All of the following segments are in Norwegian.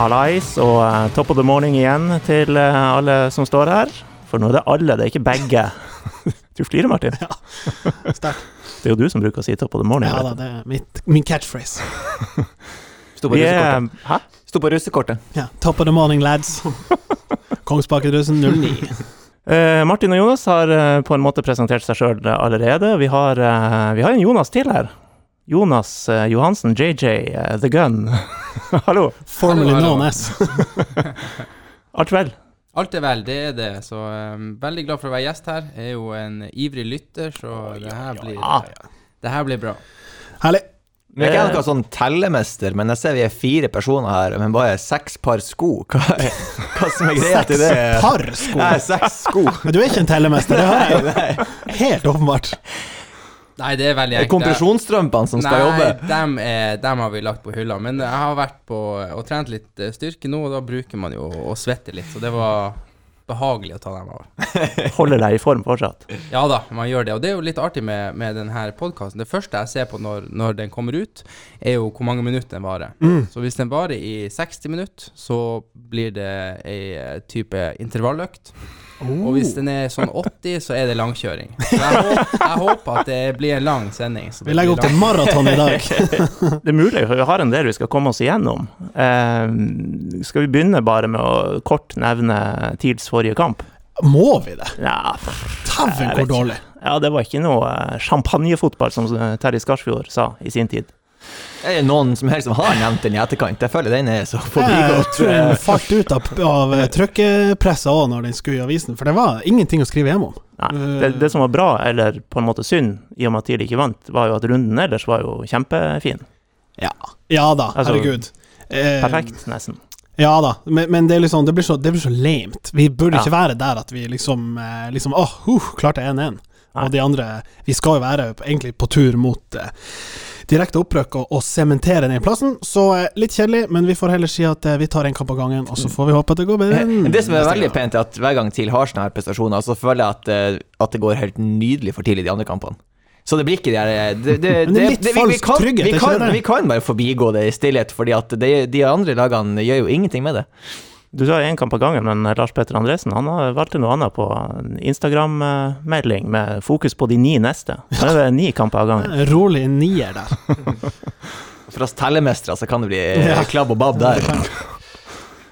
Hallais og eh, top of the morning igjen til eh, alle som står her. For nå er det alle, det er ikke begge. Du flirer, Martin. Ja, Sterkt. Det er jo du som bruker å si top of the morning. Ja da, det er mitt, min catchphrase. Sto på russekortet. Hæ? Sto på russekortet. Ja, top of the morning, lads. Kongsbakedrusen 09. Uh, Martin og Jonas har uh, på en måte presentert seg sjøl allerede. Vi har, uh, vi har en Jonas til her. Jonas eh, Johansen, JJ, eh, The Gun. Hallo. Formally known as. Alt vel? Alt er vel, det er det. Så um, veldig glad for å være gjest her. Jeg er jo en ivrig lytter, så det her blir, ja. det her blir bra. Herlig. Vi er ikke noen sånn tellemester, men jeg ser vi er fire personer her, men bare seks par sko. Hva, er, hva som er greia til det? Seks par sko. Nei, seks sko. Men du er ikke en tellemester, det hører jeg. Helt åpenbart. Nei, det er veldig er kompresjonsstrømpene som skal Nei, jobbe. dem, er, dem har vi lagt på hylla. Men jeg har vært på og trent litt eh, styrke nå, og da bruker man jo å svette litt. Så det var behagelig å ta dem av. Holder deg i form fortsatt? Ja da, man gjør det. Og det er jo litt artig med, med denne podkasten. Det første jeg ser på når, når den kommer ut, er jo hvor mange minutter den varer. Så hvis den varer i 60 minutter, så blir det ei type intervalløkt. Og hvis den er sånn 80, så er det langkjøring. Så jeg, håper, jeg håper at det blir en lang sending. så Vi legger opp til maraton i dag. Det er mulig, for vi har en del vi skal komme oss igjennom. Eh, skal vi begynne bare med å kort nevne TILs forrige kamp? Må vi det? Ja, Dæven, hvor dårlig. ja, det var ikke noe eh, champagnefotball, som eh, Terje Skarsfjord sa i sin tid. Er det noen som helst som har nevnt den i etterkant? Jeg føler den er så Jeg tror den falt ut av, av trykkepressa òg når den skulle i avisen, for det var ingenting å skrive hjem om. Nei, det, det som var bra, eller på en måte synd, i og med at TIL ikke vant, var jo at runden ellers var jo kjempefin. Ja, ja da, Altså, herregud. Eh, Perfekt, nesten. Ja da, men, men det, er liksom, det, blir så, det blir så lamet. Vi burde Ja. ikke være der at vi liksom, eh, liksom Åh, uh, klarte 1-1. Nei. Og de andre Vi skal jo være egentlig på tur mot uh, direkte opprykk og, og sementere den plassen. Så uh, litt kjedelig, men vi får heller si at uh, vi tar en kamp av gangen, og så får vi håpe at det går bedre. Det som er veldig pent, er at hver gang TIL har sånne her prestasjoner, så føler jeg at, at det går helt nydelig for TIL i de andre kampene. Så det blir ikke de her det, det, det vi- vi kan- trygghet, vi kan, vi kan bare forbigå det i stillhet, fordi at de, de andre lagene gjør jo ingenting med det. Du sa én kamp av gangen, men Lars Petter Andresen han har valgte noe annet på Instagram-melding med fokus på de ni neste. Nå er det ni kamper av gangen. Rolig nier der. For oss tellemestere så kan det bli eh, klabb og babb der.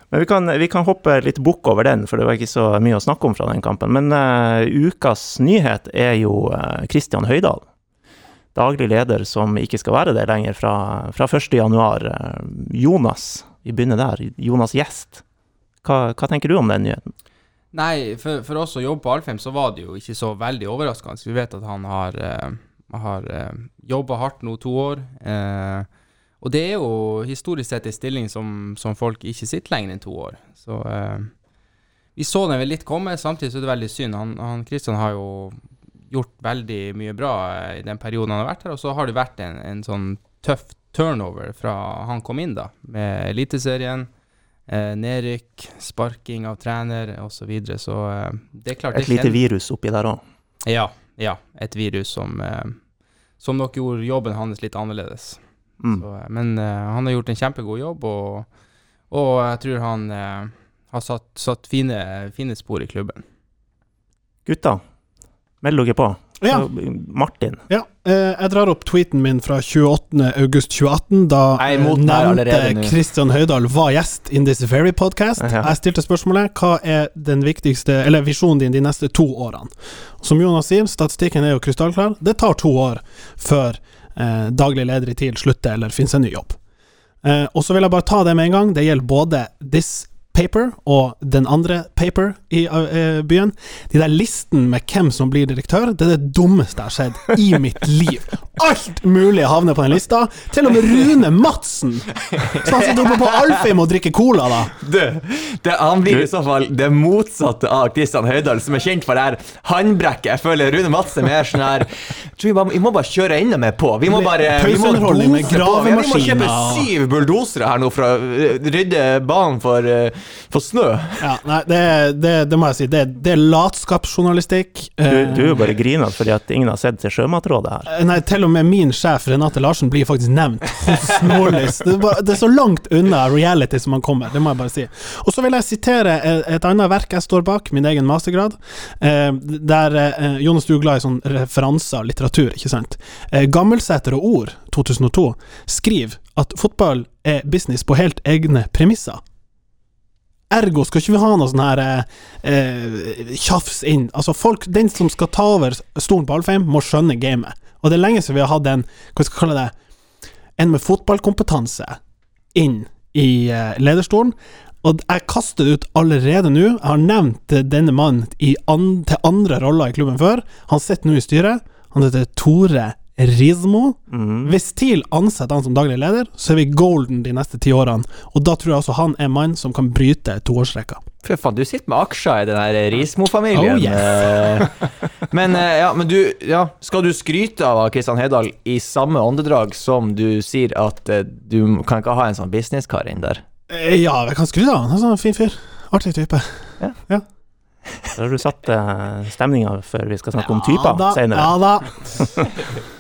Men vi kan, vi kan hoppe litt bukk over den, for det var ikke så mye å snakke om fra den kampen. Men uh, ukas nyhet er jo uh, Christian Høydahl. Daglig leder som ikke skal være det lenger fra, fra 1. januar. Eh, Jonas, vi begynner der. Jonas Gjest. Hva, hva tenker du om den nyheten? Nei, for, for oss som jobber på Alfheim, så var det jo ikke så veldig overraskende. Vi vet at han har, uh, har uh, jobba hardt nå to år. Uh, og det er jo historisk sett en stilling som, som folk ikke sitter lenger enn to år. Så uh, vi så den vel litt komme, samtidig så er det veldig synd. Han, han Christian har jo gjort veldig mye bra eh, i den perioden han har vært her, og så har det vært en, en sånn tøff turnover fra han kom inn, da, med Eliteserien. Eh, nedrykk, sparking av trener osv. Så, videre. så eh, det er klart Et lite virus oppi der òg. Ja, ja. Et virus som, eh, som nok gjorde jobben hans litt annerledes. Mm. Så, eh, men eh, han har gjort en kjempegod jobb, og, og jeg tror han eh, har satt, satt fine, fine spor i klubben. Gutta, meld dere på. Ja. Martin. Ja, eh, jeg drar opp tweeten min fra 28. august 2018, da Jeg eh, nevnte Kristian Christian Høydahl var gjest in this very podcast. Ja. Jeg stilte spørsmålet hva er den viktigste, eller visjonen din de neste to årene. Som Jonas sier, statistikken er jo krystallklar. Det tar to år før eh, daglig leder i TIL slutter eller finner seg en ny jobb. Eh, og så vil jeg bare ta det med en gang. Det gjelder både this paper og den andre paper i uh, byen. De der listen med hvem som blir direktør, det er det dummeste jeg har sett i mitt liv. Alt mulig havner på den lista. Til og med Rune Madsen! Så han sitter oppe på Alfheim og drikker cola, da. Du, det, han blir i så fall det motsatte av Kristian Høydahl, som er kjent for det her håndbrekket. Jeg føler Rune Madsen er mer sånn her vi, bare, vi må bare kjøre enda mer på. Vi må bare vi må dose på. Ja, vi må kjøpe syv bulldosere her nå for å rydde banen for uh, få snø. Ja, nei, det, det, det må jeg si. Det, det er latskapsjournalistikk. Du, Eh, du er jo bare grinete fordi at ingen har sett til Sjømatrådet her. Eh, Nei, til og med min sjef Renate Larsen blir faktisk nevnt hos Nordlys. Det, er så langt unna reality som man kommer, det må jeg bare si. Og så vil jeg sitere et, et annet verk jeg står bak, min egen mastergrad, eh, der eh, Jonas, du er glad i sånn referanser og litteratur, ikke sant? Gammelseter Gammelsæter og Ord, 2002, skriver at fotball er business på helt egne premisser. Ergo skal ikke vi ha noe sånn her eh, eh, inn. Altså folk, Den som skal ta over stolen på Alfheim, må skjønne gamet. Og det er lenge siden vi har hatt en hva skal jeg kalle det, en med fotballkompetanse inn i eh, lederstolen. Og jeg kaster det ut allerede nå. Jeg har nevnt eh, denne mannen an til andre roller i klubben før. Han sitter nå i styret. Han heter Tore Rizmo. Mhm. Hvis TIL ansetter han som daglig leder, så er vi golden de neste ti årene. Og da tror jeg altså han er mannen mann som kan bryte toårsrekka. Fy faen, du sitter med aksjer i den her Rismo-familien. Oh, yes. Eh, men eh, ja, men du, ja, skal du skryte av Kristian Hedal i samme åndedrag som du sier at eh, du kan ikke ha en sånn businesskar inn der? Ja, jeg kan skryte av han. Han er sånn fin fyr. Artig type. Ja Da har du satt uh, stemninga før vi skal snakke om typer da. Ja da.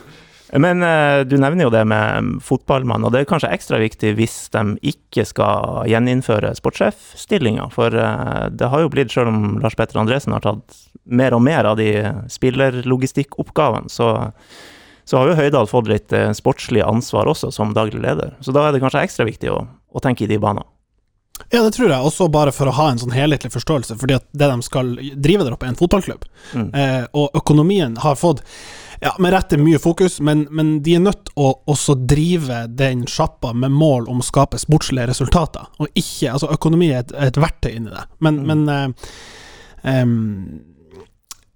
Men eh, du nevner jo det med fotballmann, og det er kanskje ekstra viktig hvis de ikke skal gjeninnføre sportssjefstillinga. For eh, det har jo blitt, selv om Lars Petter Andresen har tatt mer og mer av de spillerlogistikkoppgavene, så, så har jo Høydal fått litt eh, sportslig ansvar også, som daglig leder. Så da er det kanskje ekstra viktig å, å tenke i de baner. Ja, det tror jeg. Også bare for å ha en sånn helhetlig forståelse. Fordi at det de skal drive der oppe, er en fotballklubb. Mm. Eh, og økonomien har fått ja, med rette mye fokus, men, men de er nødt å også drive den sjappa med mål om å skape sportslige resultater, og ikke Altså, økonomi er et, et verktøy inni det, men, men eh, um,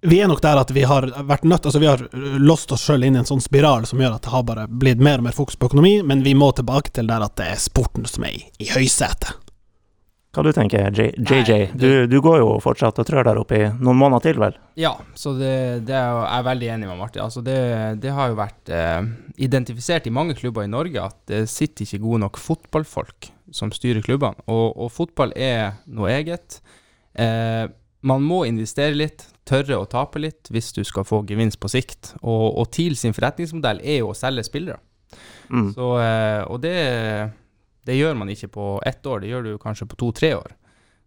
vi er nok der at vi har vært nødt Altså vi har låst oss sjøl inn i en sånn spiral som gjør at det har bare blitt mer og mer fokus på økonomi, men vi må tilbake til der at det er sporten som er i, i høysetet. Hva du tenker J JJ? Du, du går jo fortsatt og trør der oppe i noen måneder til, vel? Ja, så det, det er jo- jeg er veldig enig med Martin. Altså det, det har jo vært eh, identifisert i mange klubber i Norge at det sitter ikke gode nok fotballfolk som styrer klubbene. Og, og fotball er noe eget. Eh, man må investere litt, tørre å tape litt hvis du skal få gevinst på sikt. Og, og TIL sin forretningsmodell er jo å selge spillere. Mm. Så, eh, og det, det gjør man ikke på ett år, det gjør du kanskje på to-tre år.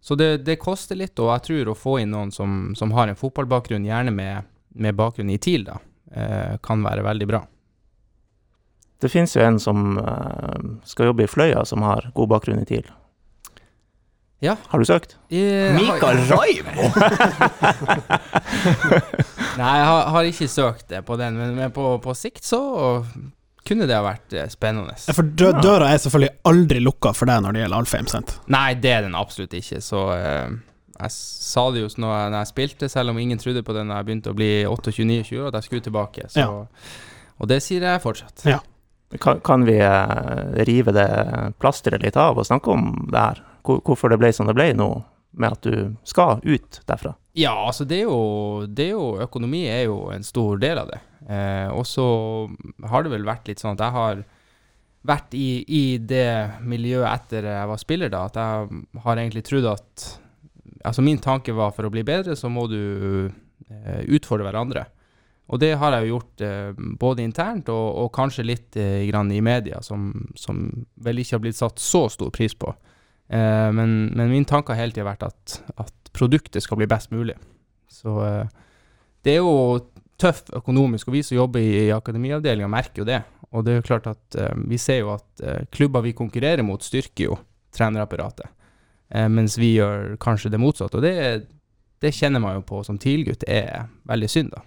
Så det, det koster litt, og jeg tror å få inn noen som, som har en fotballbakgrunn, gjerne med, med bakgrunn i TIL, da, eh, kan være veldig bra. Det finnes jo en som eh, skal jobbe i Fløya, som har god bakgrunn i TIL. Ja. Har du søkt? Jeg, Mikael Raimo! Nei, jeg har, har ikke søkt det på den, men, men på, på sikt så kunne det ha vært eh, spennende. Ja, For dø døra er selvfølgelig aldri lukka for deg når det gjelder Alfheim, sant? Nei, det er den absolutt ikke. Så uh, jeg sa det jo når jeg, når jeg spilte, selv om ingen trodde på det når jeg begynte å bli 28-29 år, at jeg skulle tilbake. Så, Og det sier jeg fortsatt. Kan, kan vi eh, rive det plasteret litt av og snakke om det her? Hvor, hvorfor det ble som det ble nå, med at du skal ut derfra? Ja, altså det er jo, det er jo Økonomi er jo en stor del av det. Eh, og så har det vel vært litt sånn at jeg har vært i, i det miljøet etter jeg var spiller, da. At jeg har egentlig trodd at Altså min tanke var for å bli bedre, så må du eh, utfordre hverandre. Og det har jeg jo gjort eh, både internt og, og kanskje litt eh, i media, som, som vel ikke har blitt satt så stor pris på. Eh, men, men min tanke har hele tida vært at, at produktet skal bli best mulig. Så eh, det er jo tøff økonomisk, og vi som jobber i, i akademiavdelinga merker jo det. Og det er jo klart at eh, vi ser jo at eh, klubber vi konkurrerer mot, styrker jo trenerapparatet. Eh, mens vi gjør kanskje det motsatte. Og det, det kjenner man jo på som TIL-gutt er veldig synd, da.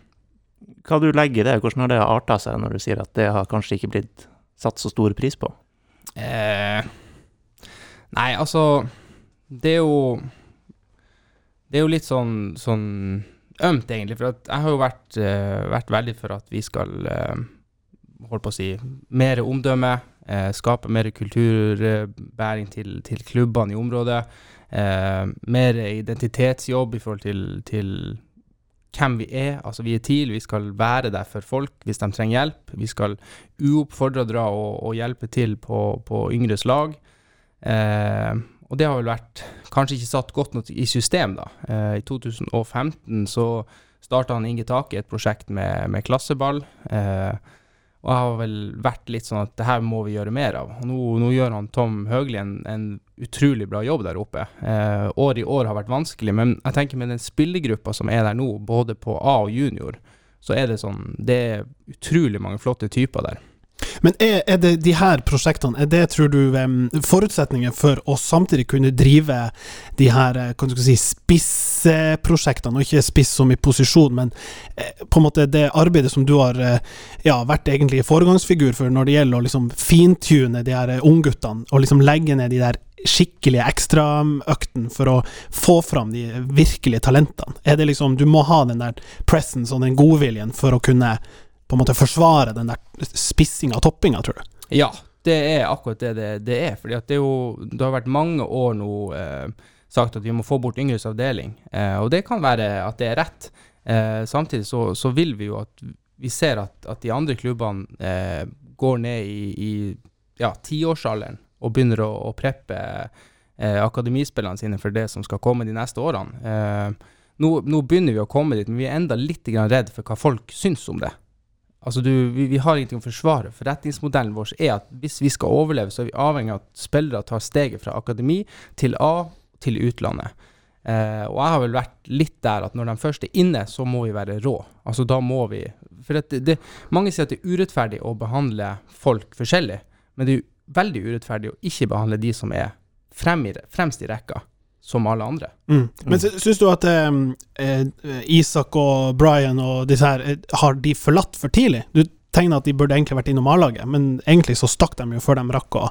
Hva du legger i det? Hvordan har det arta seg når du sier at det har kanskje ikke blitt satt så stor pris på? Eh, nei, altså Det er jo Det er jo litt sånn, sånn ømt, egentlig. For jeg har jo vært, eh, vært veldig for at vi skal eh, holdt på å si mer omdømme, eh, skape mer kulturbæring til, til klubbene i området. Eh, mer identitetsjobb i forhold til, til hvem vi er. Altså, vi er TIL, vi skal være der for folk hvis de trenger hjelp. Vi skal uoppfordra dra og, og hjelpe til på, på yngres lag. Eh, og det har vel vært kanskje ikke satt godt nok i system, da. Eh, I 2015 så starta han Inge Take et prosjekt med, med klasseball. Eh, og jeg har vel vært litt sånn at det her må vi gjøre mer av. Og nå, nå gjør han Tom Høgli en, en utrolig bra jobb der oppe. Eh, år i år har vært vanskelig, men jeg tenker med den spillergruppa som er der nå, både på A og junior, så er det sånn Det er utrolig mange flotte typer der. Men er, er det de her prosjektene, er det, tror du, forutsetninger for å samtidig kunne drive de her eh, du si, spissprosjektene, og ikke spiss som i posisjon, men eh, på en måte det arbeidet som du har eh, ja, vært egentlig foregangsfigur for når det gjelder å liksom fintune de her ungguttene, og liksom legge ned de der skikkelige ekstraøktene for å få fram de virkelige talentene? Er det liksom Du må ha den der presence og den godviljen for å kunne på en måte forsvare den der spissinga og toppinga, tror du? Ja, det er akkurat det det, det er. fordi det, er jo, det har vært mange år nå eh, sagt at vi må få bort yngres avdeling. Eh, og det kan være at det er rett. Eh, samtidig så, så vil vi jo at vi ser at, at de andre klubbene eh, går ned i, i ja, tiårsalderen og begynner å, å preppe eh, akademispillerne sine for det som skal komme de neste årene. Eh, nå, nå begynner vi å komme dit, men vi er enda litt redd for hva folk syns om det. Altså du, vi, vi har ingenting å forsvare. Forretningsmodellen vår er at hvis vi skal overleve, så er vi avhengig av at spillere tar steget fra akademi til A til utlandet. Eh, og jeg har vel vært litt der at når de først er inne, så må vi være rå. Altså da må vi For det, det, mange sier at det er urettferdig å behandle folk forskjellig, men det er jo veldig urettferdig å ikke behandle de som er frem i, fremst i rekka, som alle andre. Mm. Men sy- syns du at eh, eh, Isak og Brian og disse her, eh, har de forlatt for tidlig? Du tegner at de burde egentlig vært innom A-laget, men egentlig så stakk de jo før de rakk å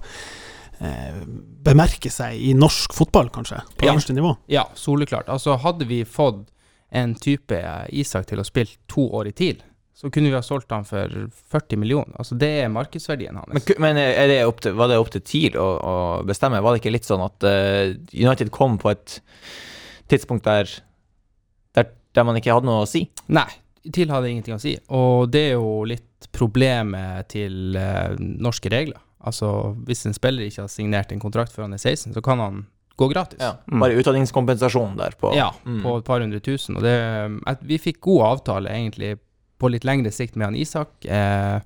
eh, bemerke seg i norsk fotball, kanskje, på Ja. øverste nivå. Ja, soleklart. Altså hadde vi fått en type Isak til å spille to år i TIL, så kunne vi ha solgt han for 40 millioner. Altså det er markedsverdien hans. Men, men er det opp til, var det opp til TIL å, å bestemme? Var det ikke litt sånn at uh, United kom på et tidspunkt der, der, der man ikke hadde noe å si? Nei, TIL hadde ingenting å si. Og det er jo litt problemet til uh, norske regler. Altså hvis en spiller ikke har signert en kontrakt før han er 16, så kan han gå gratis. Ja, Bare utdanningskompensasjon der på Ja, Mm. på et par hundre tusen. Og det, at vi fikk god avtale egentlig på litt lengre sikt med han Isak. Eh,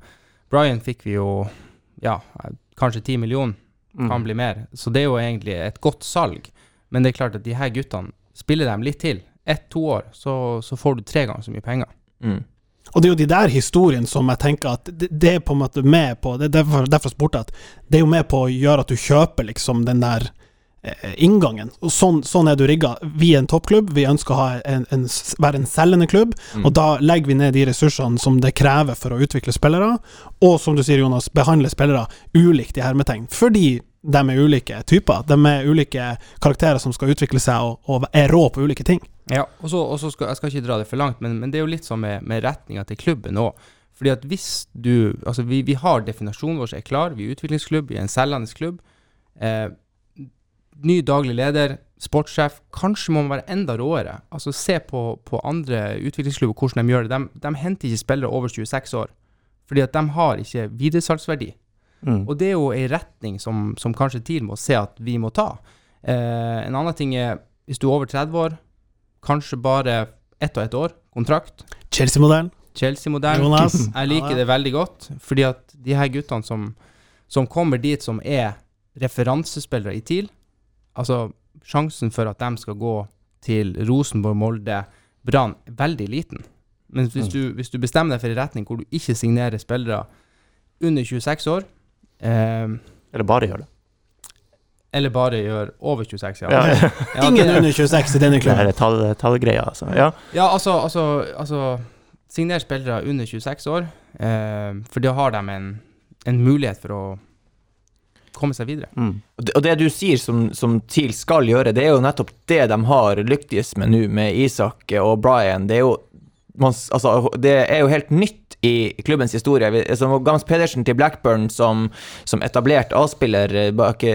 Brian fikk vi jo ja, kanskje ti millioner, Mm. kan bli mer. Så det er jo egentlig et godt salg. Men det er klart at de her guttene, spiller dem litt til, ett-to år, så, så får du tre ganger så mye penger. Mm. Og det er jo de der historiene som jeg tenker at det, det er på en måte med på Det er derfor, derfor jeg spurte at det er jo med på å gjøre at du kjøper liksom den der inngangen. Og sånn, sånn er du rigga. Vi er en toppklubb, vi ønsker å ha en, en, være en selgende klubb, Mm. og da legger vi ned de ressursene som det krever for å utvikle spillere, og som du sier, Jonas, behandle spillere ulikt i hermetegn. Fordi de er ulike typer. De er ulike karakterer som skal utvikle seg og, og er rå på ulike ting. Ja, og så, og så skal jeg skal ikke dra det for langt, men, men det er jo litt sånn med, med retninga til klubben òg. Fordi at hvis du Altså, vi, vi har definasjonen vår er klar, vi er utviklingsklubb, vi er en selgende klubb. Eh, ny daglig leder, sportssjef. Kanskje må man være enda råere. Altså, se på, på andre utviklingsklubber, hvordan de gjør det. De, de henter ikke spillere over 26 år. Fordi at de har ikke videresalgsverdi. Mm. Og det er jo ei retning som, som kanskje TIL må se at vi må ta. Eh, en annen ting er, hvis du er over 30 år, kanskje bare ett og ett år, kontrakt. Chelsea-modellen. Chelsea-modell. Jonas. Jeg liker det veldig godt, fordi at de her guttene som, som kommer dit som er referansespillere i TIL, altså sjansen for at de skal gå til Rosenborg, Molde, Brann, veldig liten. Men hvis, du, hvis du bestemmer deg for en retning hvor du ikke signerer spillere under 26 år, eh, Eller bare gjør det. eller bare gjør over 26, ja. Ja, ja. Ja, Ingen det- under 26 i denne Det klubben. er tall, tallgreier, altså. Ja. Ja, altså, altså, altså Signer spillere under 26 år, eh, for da har de en, en mulighet for å komme seg videre. Mm. Og det, du sier som, som TIL skal gjøre, det er jo nettopp det de har lyktes med nå, med Isak og Brian. Det er jo, man, altså, det er jo helt nytt i klubbens historie. Vi- Altså, Gams Pedersen til Blackburn som, som etablert A-spiller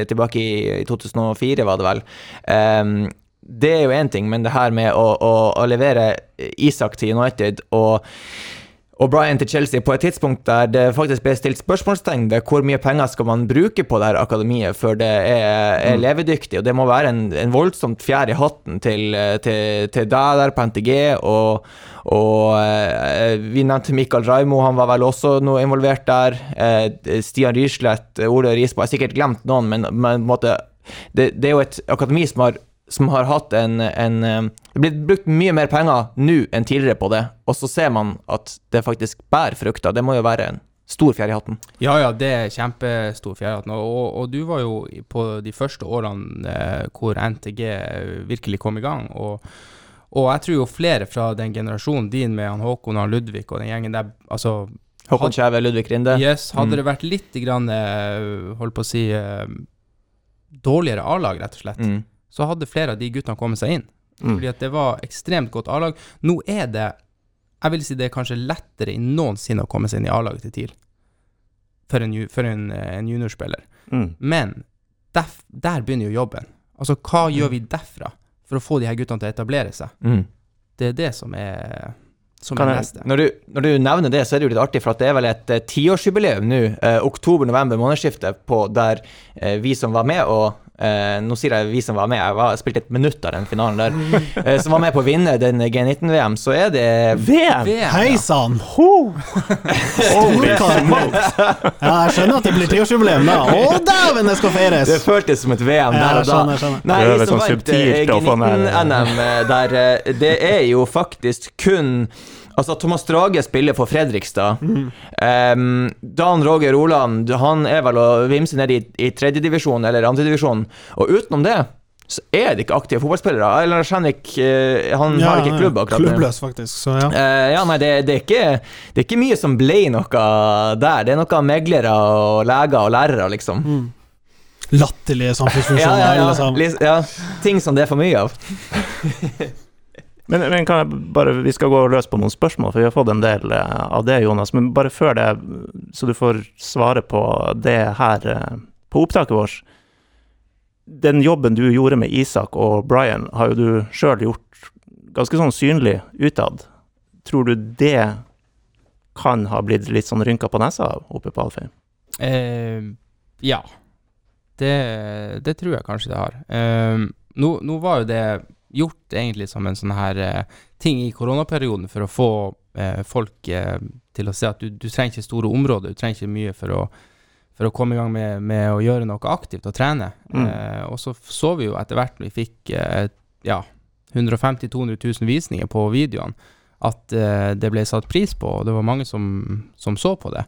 tilbake i 2004, var det vel. Um, det er jo én ting, men det her med å, å, å levere Isak til United og O'Brien til Chelsea på et tidspunkt der det faktisk ble stilt spørsmålstegn ved hvor mye penger skal man bruke på det her akademiet før det er, er levedyktig, og det må være en, en voldsomt fjær i hatten til, til, til deg der på NTG, og, og eh, vi nevnte Mikael Raimo, han var vel også noe involvert der. Eh, Stian Ryslett, Ole Risbo, jeg har sikkert glemt noen, men, men måtte, det, det er jo et akademi som har som har hatt en, en eh, Det blir brukt mye mer penger nå enn tidligere på det, og så ser man at det faktisk bærer frukter. Det må jo være en stor fjær i hatten. Ja, ja, det er kjempestor fjær i hatten. Og, og, du var jo på de første årene eh, hvor NTG virkelig kom i gang. Og, og, jeg tror jo flere fra den generasjonen din med han Håkon og Ludvig og den gjengen der altså, Håkon Kjæve, Ludvig Rinde. Yes, hadde mm. det vært litt grann, eh, holdt på å si, dårligere A-lag, rett og slett. Mm så hadde flere av de guttene kommet seg inn. Mm. Fordi at det var ekstremt godt A-lag. Nå er det Jeg vil si det er kanskje lettere enn noensinne å komme seg inn i A-laget til TIL for en, for en, en juniorspiller. Mm. Men def, der begynner jo jobben. Altså, hva mm. gjør vi derfra for å få de her guttene til å etablere seg? Mm. Det er det som er som er neste. Når du, når du, nevner det, så er det jo litt artig, for det er vel et eh, tiårsjubileum nå, eh, oktober-november månedsskiftet, på der eh, vi som var med og Uh, nå sier jeg vi som var med, jeg, var, spilte et minutt av den finalen der. Uh, som var med på å vinne den G19-VM, så er det VM! Hei sann! ja, jeg skjønner at det blir tiårsjubileum da. Å dæven, det skal feires! Det føltes som et VM der og da. Skjønner, skjønner. Nei, vi som sånn vant G19-NM der, det er jo faktisk kun Altså, Thomas Drage spiller for Fredrikstad. Mm. Um, Dan Roger Oland han er vel å vimse ned i, i tredjedivisjon eller andredivisjon. Og utenom det så er det ikke aktive fotballspillere. Eller Henrik uh, han ja, har ikke klubb akkurat Klubbløs, faktisk. Så, ja. Uh, ja, nei, det, det, er ikke, det, er ikke, mye som ble noe der. Det er noe meglere og leger og lærere, liksom. Mm. Latterlige samfunnsfunksjoner. ja, ja, ja. Ting som det er for mye av. Men, men, bare, Vi skal gå løs på noen spørsmål, for vi har fått en del eh, av det, Jonas. Men bare før det, så du får svare på det her eh, på opptaket vårt. Den jobben du gjorde med Isak og Brian, har jo du sjøl gjort ganske sånn synlig utad. Tror du det kan ha blitt litt sånn rynka på nesa oppe på Alfheim? Eh, ja. Det, det, tror jeg kanskje det har. Eh, nå, nå var jo det gjort egentlig som en sånn her eh, ting i koronaperioden for å få eh, folk eh, til å se at du, du, trenger ikke store områder, du trenger ikke mye for å, for å komme i gang med, med, å gjøre noe aktivt og trene. Mm. Eh, og så så vi jo etter hvert når vi fikk ja, 150 000-200 000 visninger på videoene, at det ble satt pris på, og det var mange som, som så på det.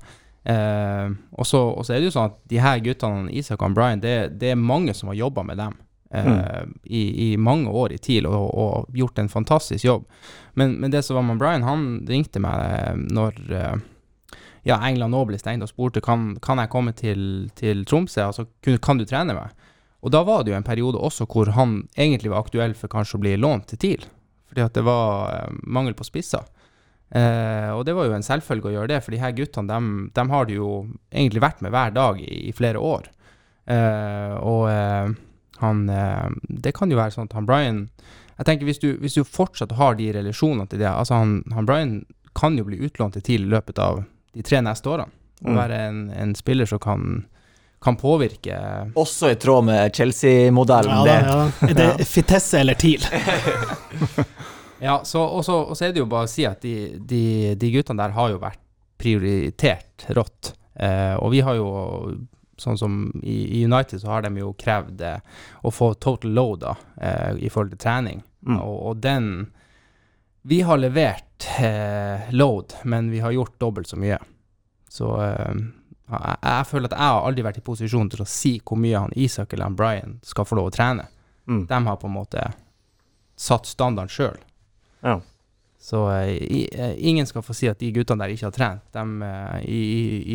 og, så, er det jo sånn at de her guttene, Isak og Brian, det, det er mange som har jobba med dem. Mm. Eh, i, i, mange år i TIL og, og, gjort en fantastisk jobb. Men, men det som var med Brian, han ringte meg eh, når uh, ja, England òg ble stengt og spurte kan, kan jeg komme til, til Tromsø, altså kan, kan, du trene meg? Og da var det jo en periode også hvor han egentlig var aktuell for kanskje å bli lånt til TIL, fordi at det var mangel på spisser. Uh, og det var jo en selvfølge å gjøre det, for de her guttene de, de har det jo egentlig vært med hver dag i, i flere år. og han, eh, det kan jo være sånn at han Brian Jeg tenker hvis du, hvis du fortsatt har de relasjonene til det altså han, han, Brian kan jo bli utlånt til TIL i løpet av de tre neste årene. Og mm. være en, en, spiller som kan, kan påvirke Også i tråd med Chelsea-modellen. Ja, ja. Er det Fitesse eller TIL? ja, så, og, så, og, så, er det jo bare å si at de, de, de guttene der har jo vært prioritert rått. Eh, og vi har jo sånn som i, i, United så har de jo krevd eh, å få total load da, eh, i forhold til trening. Mm. Og, og, den Vi har levert eh, load, men vi har gjort dobbelt så mye. Så eh, jeg, jeg, føler at jeg har aldri vært i posisjon til å si hvor mye han Isak eller han Brian skal få lov å trene. Mm. De har på en måte satt standarden sjøl. Ja. Så uh, ingen skal få si at de guttene der ikke har trent. De, i,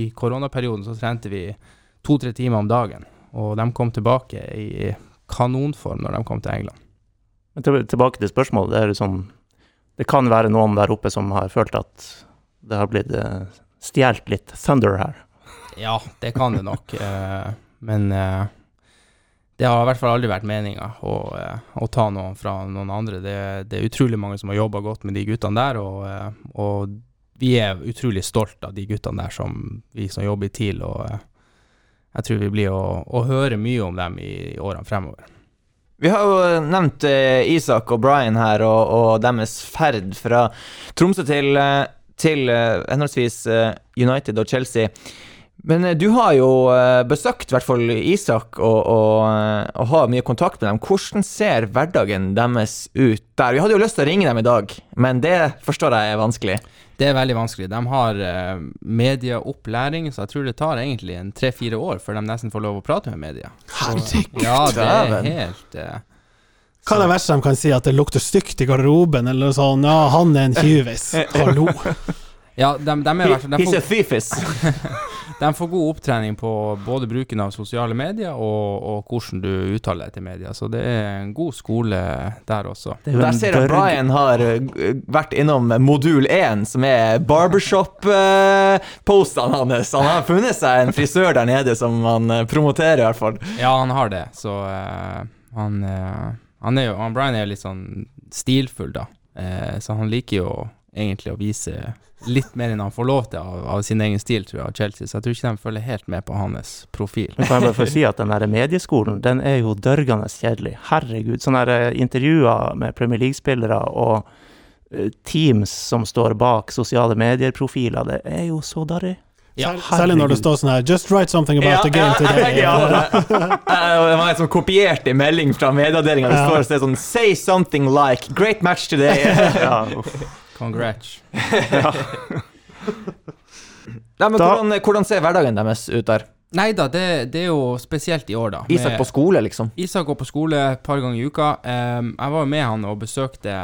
i, koronaperioden så trente vi to-tre timer om dagen. Og de kom tilbake i kanonform når de kom til England. Men tilbake til spørsmålet. Det, sånn, det kan være noen der oppe som har følt at det har blitt uh, stjålet litt thunder her. Ja, det kan det nok. uh, men uh, det har i hvert fall aldri vært meninga å, å, ta noen fra noen andre. Det, det, er utrolig mange som har jobba godt med de guttene der, og, og vi er utrolig stolt av de guttene der som vi som jobber i TIL, og eh, jeg tror vi blir å, å høre mye om dem i årene fremover. Vi har jo nevnt eh, Isak og Brian her, og, og deres ferd fra Tromsø til, eh, til eh, henholdsvis eh, United og Chelsea. Men eh, du har jo eh, besøkt i hvert fall Isak og, og, eh, og har mye kontakt med dem. Hvordan ser hverdagen deres ut der? Vi hadde jo lyst til å ringe dem i dag, men det forstår jeg er vanskelig. Det er veldig vanskelig. De har uh, medieopplæring, så jeg tror det tar egentlig en tre-fire år før de nesten får lov å prate med media. Herregud. Ja, det er dæven. helt eh, Hva er det verste de kan si? At det lukter stygt i garderoben, eller sånn Ja, han er en tyvis. Hallo. Ja, de, de, er, verst. He's a får, thiefis. de får god opptrening på både bruken av sosiale medier og, og hvordan du uttaler deg til media, så det er en god skole der også. Er Der ser jeg at Brian har eh, vært innom modul 1, som er barbershop-postene hans. Han har funnet seg en frisør der nede som han eh, promoterer, i hvert fall. Ja, han har det, så uh, han, uh, han er jo han Brian er jo litt sånn stilfull, da. Eh, så han liker jo egentlig å vise litt mer enn han får lov til av, av sin egen stil, tror jeg, av Chelsea. Så jeg tror ikke de følger helt med på hans profil. Men kan jeg bare få si at den der medieskolen, den er jo dørgende kjedelig. Herregud. Sånne der eh, intervjuer med Premier League-spillere og eh, teams som står bak sosiale medier-profiler, det er jo så darrig. Ja, Særlig når det står sånn her Just write something about the game today. ja, det, det var en sånn kopiert en melding fra medieavdelinga. Det Ja. står sånn Say something like Great match today. Ja, uff. Congrats. Nei, men hvordan, hvordan ser hverdagen deres ut der? Nei da, det, det er jo spesielt i år, da. Isak med- på skole, liksom? Isak går på skole et par ganger i uka. Um, jeg var jo med han og besøkte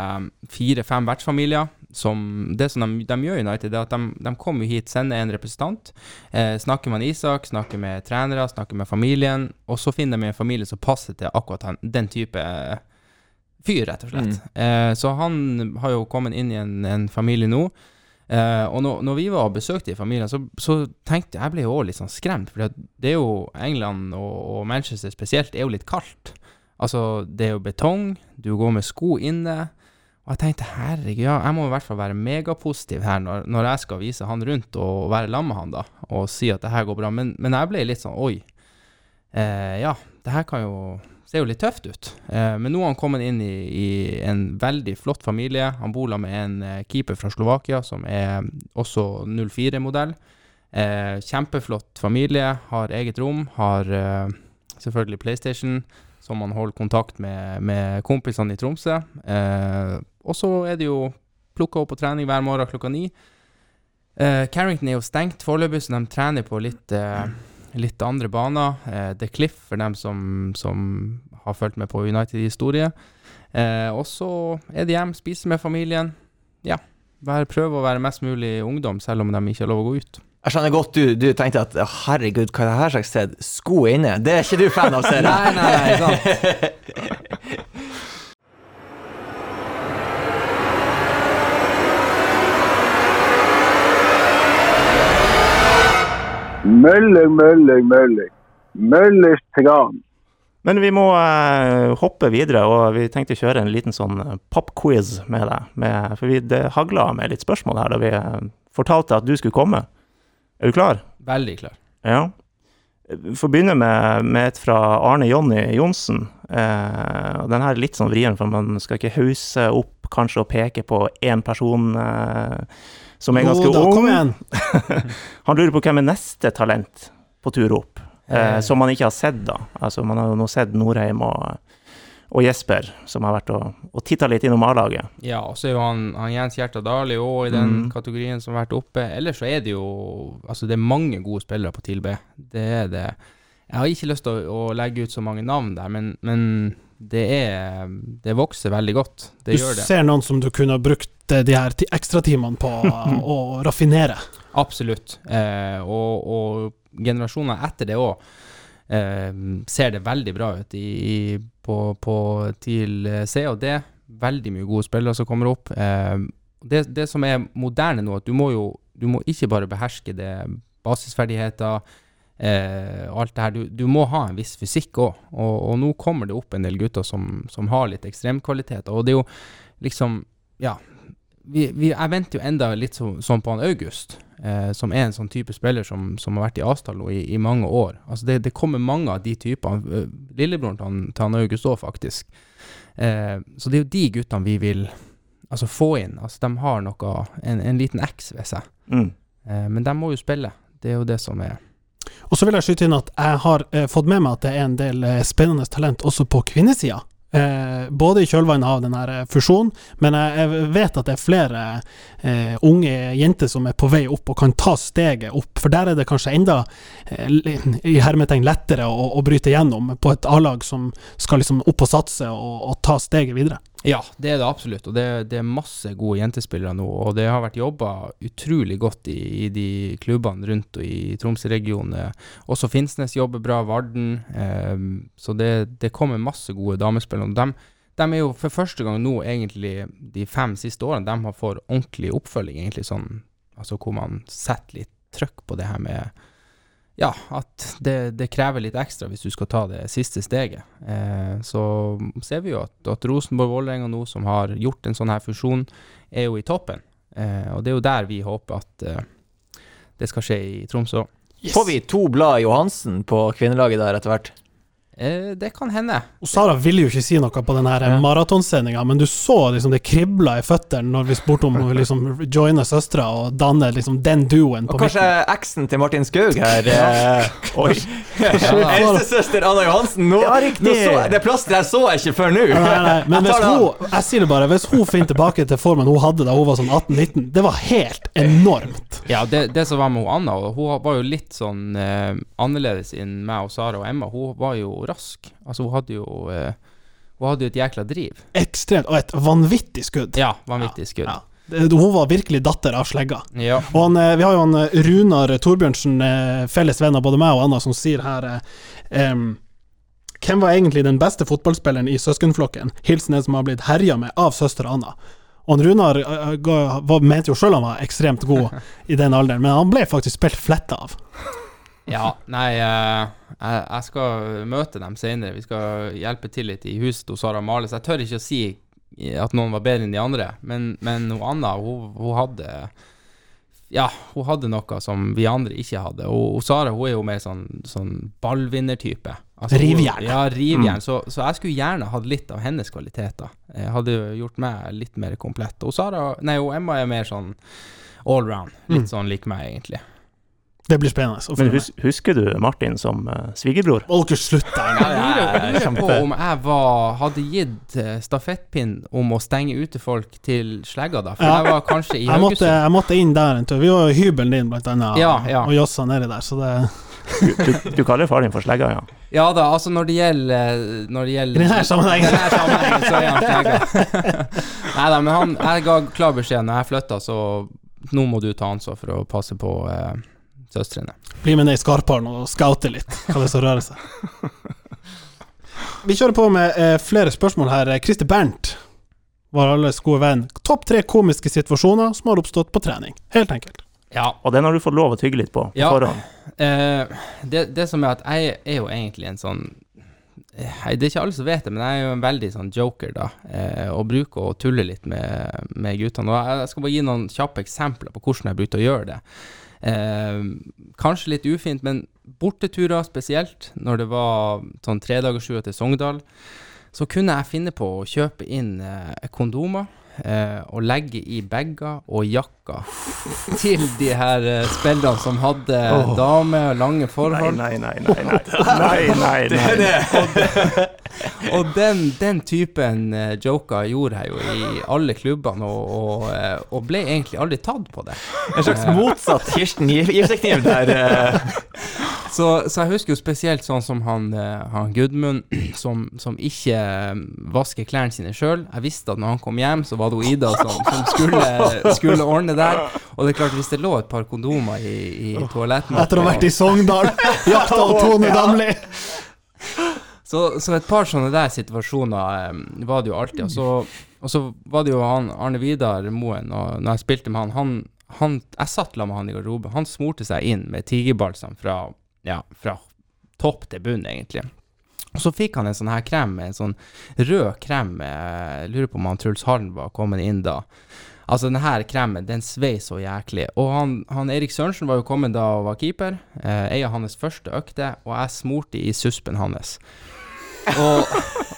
fire-fem vertsfamilier. Som, det som de, de gjør i United, er at de, de kommer hit, sender en representant. Eh, snakker med Isak, snakker med trenere, snakker med familien. Og så finner de en familie som passer til akkurat den, den type eh, fyr, rett og slett. Eh, så han har jo kommet inn i en, en familie nå. Eh, og når, når vi var og besøkte i familien, så, så tenkte jeg Jeg ble jo òg litt sånn skremt. For det er jo England og, og Manchester spesielt er jo litt kaldt. Altså, det er jo betong, du går med sko inne. Og jeg tenkte herregud, ja, jeg må i hvert fall være megapositiv her når, når jeg skal vise han rundt og være sammen med han, da, og si at det her går bra. Men, men jeg ble litt sånn oi. Eh, ja, det her kan jo ser jo litt tøft ut. Eh, men nå har han kommet inn i, i en veldig flott familie. Han bor med en eh, keeper fra Slovakia som er også 04-modell. Eh, kjempeflott familie, har eget rom, har selvfølgelig PlayStation, som man holder kontakt med, med kompisene i Tromsø. Og så er det jo plukka opp på trening hver morgen klokka ni. Carrington er jo stengt foreløpig, så de trener på litt, eh, litt andre baner. Eh, The Cliff, for dem som, som har fulgt med på United-historie. Eh, og så er det hjem, spise med familien. Ja, vær, prøve å være mest mulig ungdom, selv om de ikke har lov å gå ut. Jeg skjønner godt du, du tenkte at «Å, herregud, hva er det her slags sted? Sko inne? Det er ikke du fan av, ser jeg. Nei, nei, nei, sant. Mølling, mølling, mølling. Møllers tran. Men vi må eh, hoppe videre, og vi tenkte å kjøre en liten sånn popquiz med deg. Med, for vi, det hagla med litt spørsmål her da vi eh, fortalte at du skulle komme. Er du klar? Veldig klar. Ja. Vi får begynne med, med et fra Arne Jonny Johnsen. Eh, den her er litt sånn vrien, for man skal ikke hause opp kanskje og peke på én person eh, som er ganske Jo da, ung. Han lurer på hvem er neste talent på tur opp, eh, Eh. som man ikke har sett, da. Altså, man har jo nå sett Norheim og, og Jesper, som har vært og, og titta litt innom A-laget. Ja, og så er jo han, han Jens Hjerta Dali òg i den Mm. kategorien som har vært oppe. Ellers så er det jo Altså, det er mange gode spillere på TIL B. Det er det. Jeg har ikke lyst til å, å legge ut så mange navn der, men, men det er Det vokser veldig godt. Det Du ser noen som du kunne brukt eh, de her ti- ekstratimene på å raffinere. Absolutt. Eh, og, og generasjoner etter det òg eh, ser det veldig bra ut i, i, på, på TIL C og D. Veldig mye gode spillere som kommer opp. Eh, det, det som er moderne nå, at du må jo du må ikke bare beherske det basisferdigheter, eh, alt det her. Du, du må ha en viss fysikk òg. Og, og nå kommer det opp en del gutter som, som har litt ekstremkvaliteter. Og det er jo liksom Ja. vi, vi, Jeg venter jo enda litt så, sånn på han August, eh, som er en sånn type spiller som, som har vært i Asdal nå i, i mange år. Altså det, det kommer mange av de typene. eh, Lillebroren til han, til han August òg, faktisk. Eh, så det er jo de guttene vi vil altså, få inn. Altså, de har noe, en, en liten X ved seg. Mm. Eh, men de må jo spille. Det er jo det som er Og så vil jeg skyte inn at jeg har eh, fått med meg at det er en del eh, spennende talent også på kvinnesida. Eh, både i kjølvannet av den her eh, fusjonen, men jeg, jeg vet at det er flere eh, unge jenter som er på vei opp og kan ta steget opp. For der er det kanskje enda eh, i hermetegn lettere å, å bryte gjennom på et A-lag som skal liksom opp og satse og, og ta steget videre. Ja, det er det absolutt. Og det, det er masse gode jentespillere nå. Og det har vært jobba utrolig godt i, i de klubbene rundt og i Tromsø-regionen. Også Finnsnes jobber bra, Varden. Eh, så det, det kommer masse gode damespillere. Dem- de er jo for første gang nå, egentlig de fem siste årene, de har fått ordentlig oppfølging. egentlig sånn, altså Hvor man setter litt trøkk på det her med ja, at det, det krever litt ekstra hvis du skal ta det siste steget. Eh, så ser vi jo at, at Rosenborg-Vålerenga nå, som har gjort en sånn her fusjon, er jo i toppen. Eh, og det er jo der vi håper at eh, det skal skje i Tromsø òg. Får vi to blad Johansen på kvinnelaget der etter hvert? Eh, det kan hende. Og Sara ville jo ikke si noe på den Ja. maratonsendinga, men du så liksom det kribla i føttene når vi spurte om å liksom joine søstera og danne liksom den duoen på Og kanskje eksen til Martin Skaug her eh, Oi. Eldstesøster Anna Johansen. Nå, Ja, nå så det plasteret så jeg ikke før nå. Nei, nei, nei, men hvis hun, jeg sier det bare, hvis hun finner tilbake til formen hun hadde da hun var sånn 18-19, det var helt enormt. Ja, det, det som var med hun Anna, hun var jo litt sånn eh, annerledes enn meg og Sara og Emma. Hun var jo rask. Altså, hun hadde jo eh, Hun hadde jo et jækla driv. Ekstremt, og et vanvittig skudd. Ja, vanvittig skudd. Ja. ja. Hun var virkelig datter av slegga. Ja. Og han, eh, vi har jo han eh, Runar Torbjørnsen, felles venn av både meg og Anna, som sier her um, Hvem var egentlig den beste fotballspilleren i søskenflokken? Hilsen en som har blitt herja med av søster Anna. Og Runar uh, mente jo sjøl han var ekstremt god i den alderen, men han ble faktisk spilt fletta av. Ja, nei, eh, jeg, skal møte dem senere. Vi skal hjelpe til litt i huset hos Sara Males. jeg tør ikke å si at noen var bedre enn de andre. Men, men Anna, hun, hun hadde Ja, hun hadde noe som vi andre ikke hadde. Og, og Sara hun er jo mer sånn, sånn ballvinnertype. Altså, Rivjern. Ja, rivjern. Så, så jeg skulle gjerne hatt litt av hennes kvaliteter. Jeg hadde gjort meg litt mer komplett. Og Sara Nei, og Emma er mer sånn allround. Litt Mm. sånn lik meg, egentlig. Det blir spennende. Men hus, husker du Martin som uh, svigerbror? Å, dere slutte en? Jeg lurer, på om jeg var, hadde gitt eh, stafettpinn om å stenge ute folk til slegga, da. For Ja. jeg var kanskje i Jeg måtte, Haugesund. jeg måtte inn der en tur. Vi var i hybelen din, blant annet, Ja, ja. og jossa nedi der, så det Du, du kaller far din for slegga, ja? Ja da, altså når det gjelder Når det gjelder I denne sammenhengen. I denne sammenhengen så er han slegga. Nei da, men han, jeg ga klar beskjed når jeg flytta, så nå må du ta ansvar for å passe på eh, søstrene. Bli med ned i Skarparen og scoute litt hva det er som rører seg. Vi kjører på med eh, flere spørsmål her. Christer Bernt, vår alles gode venn. Topp tre komiske situasjoner som har oppstått på trening. Helt enkelt. Ja, Og den har du fått lov å tygge litt på på Ja. forhånd. Eh, det, det som er at jeg er jo egentlig en sånn eh, Det er ikke alle som vet det, men jeg er jo en veldig sånn joker, da. Eh, og bruker å tulle litt med, med guttene. Og jeg skal bare gi noen kjappe eksempler på hvordan jeg bruker å gjøre det. Eh, kanskje litt ufint, men borteturer spesielt, når det var sånn tredagersjua til Sogndal, så kunne jeg finne på å kjøpe inn eh, kondomer. Eh, og legge i bager og jakker til de her eh, spillerne som hadde oh. dame og lange Nei, forhold. nei, nei, nei. nei, nei, nei, nei. Og den, den typen eh, joker gjorde jeg jo i alle klubbene, og, og, eh, og ble egentlig aldri tatt på det. En slags motsatt Kirsten Giftekniv der. Så, så jeg husker jo spesielt sånn som han, han Gudmund, som, som ikke vasker klærne sine sjøl. Jeg visste at når han kom hjem, så var det Ida som, som skulle, skulle ordne der. Og det er klart, hvis det lå et par kondomer i, i toaletten Etter å ha vært i Sogndal, jakta og Tone Damli. Så, så et par sånne der situasjoner eh, var det jo alltid. Og så, og så var det jo han Arne Vidar Moen, og når jeg spilte med han, han, han Jeg satt la med han i garderoben. Han smurte seg inn med tigerbalsam fra, ja, fra topp til bunn, egentlig. Og så fikk han en sånn her krem, en sånn rød krem. Jeg lurer på om han Truls Hallen var kommet inn da. Altså, den her kremen, den svei så jæklig. Og han, han Erik Sørensen var jo kommet da og var keeper. Eh, ei av hans første økter, og jeg smurte i suspen hans. Og,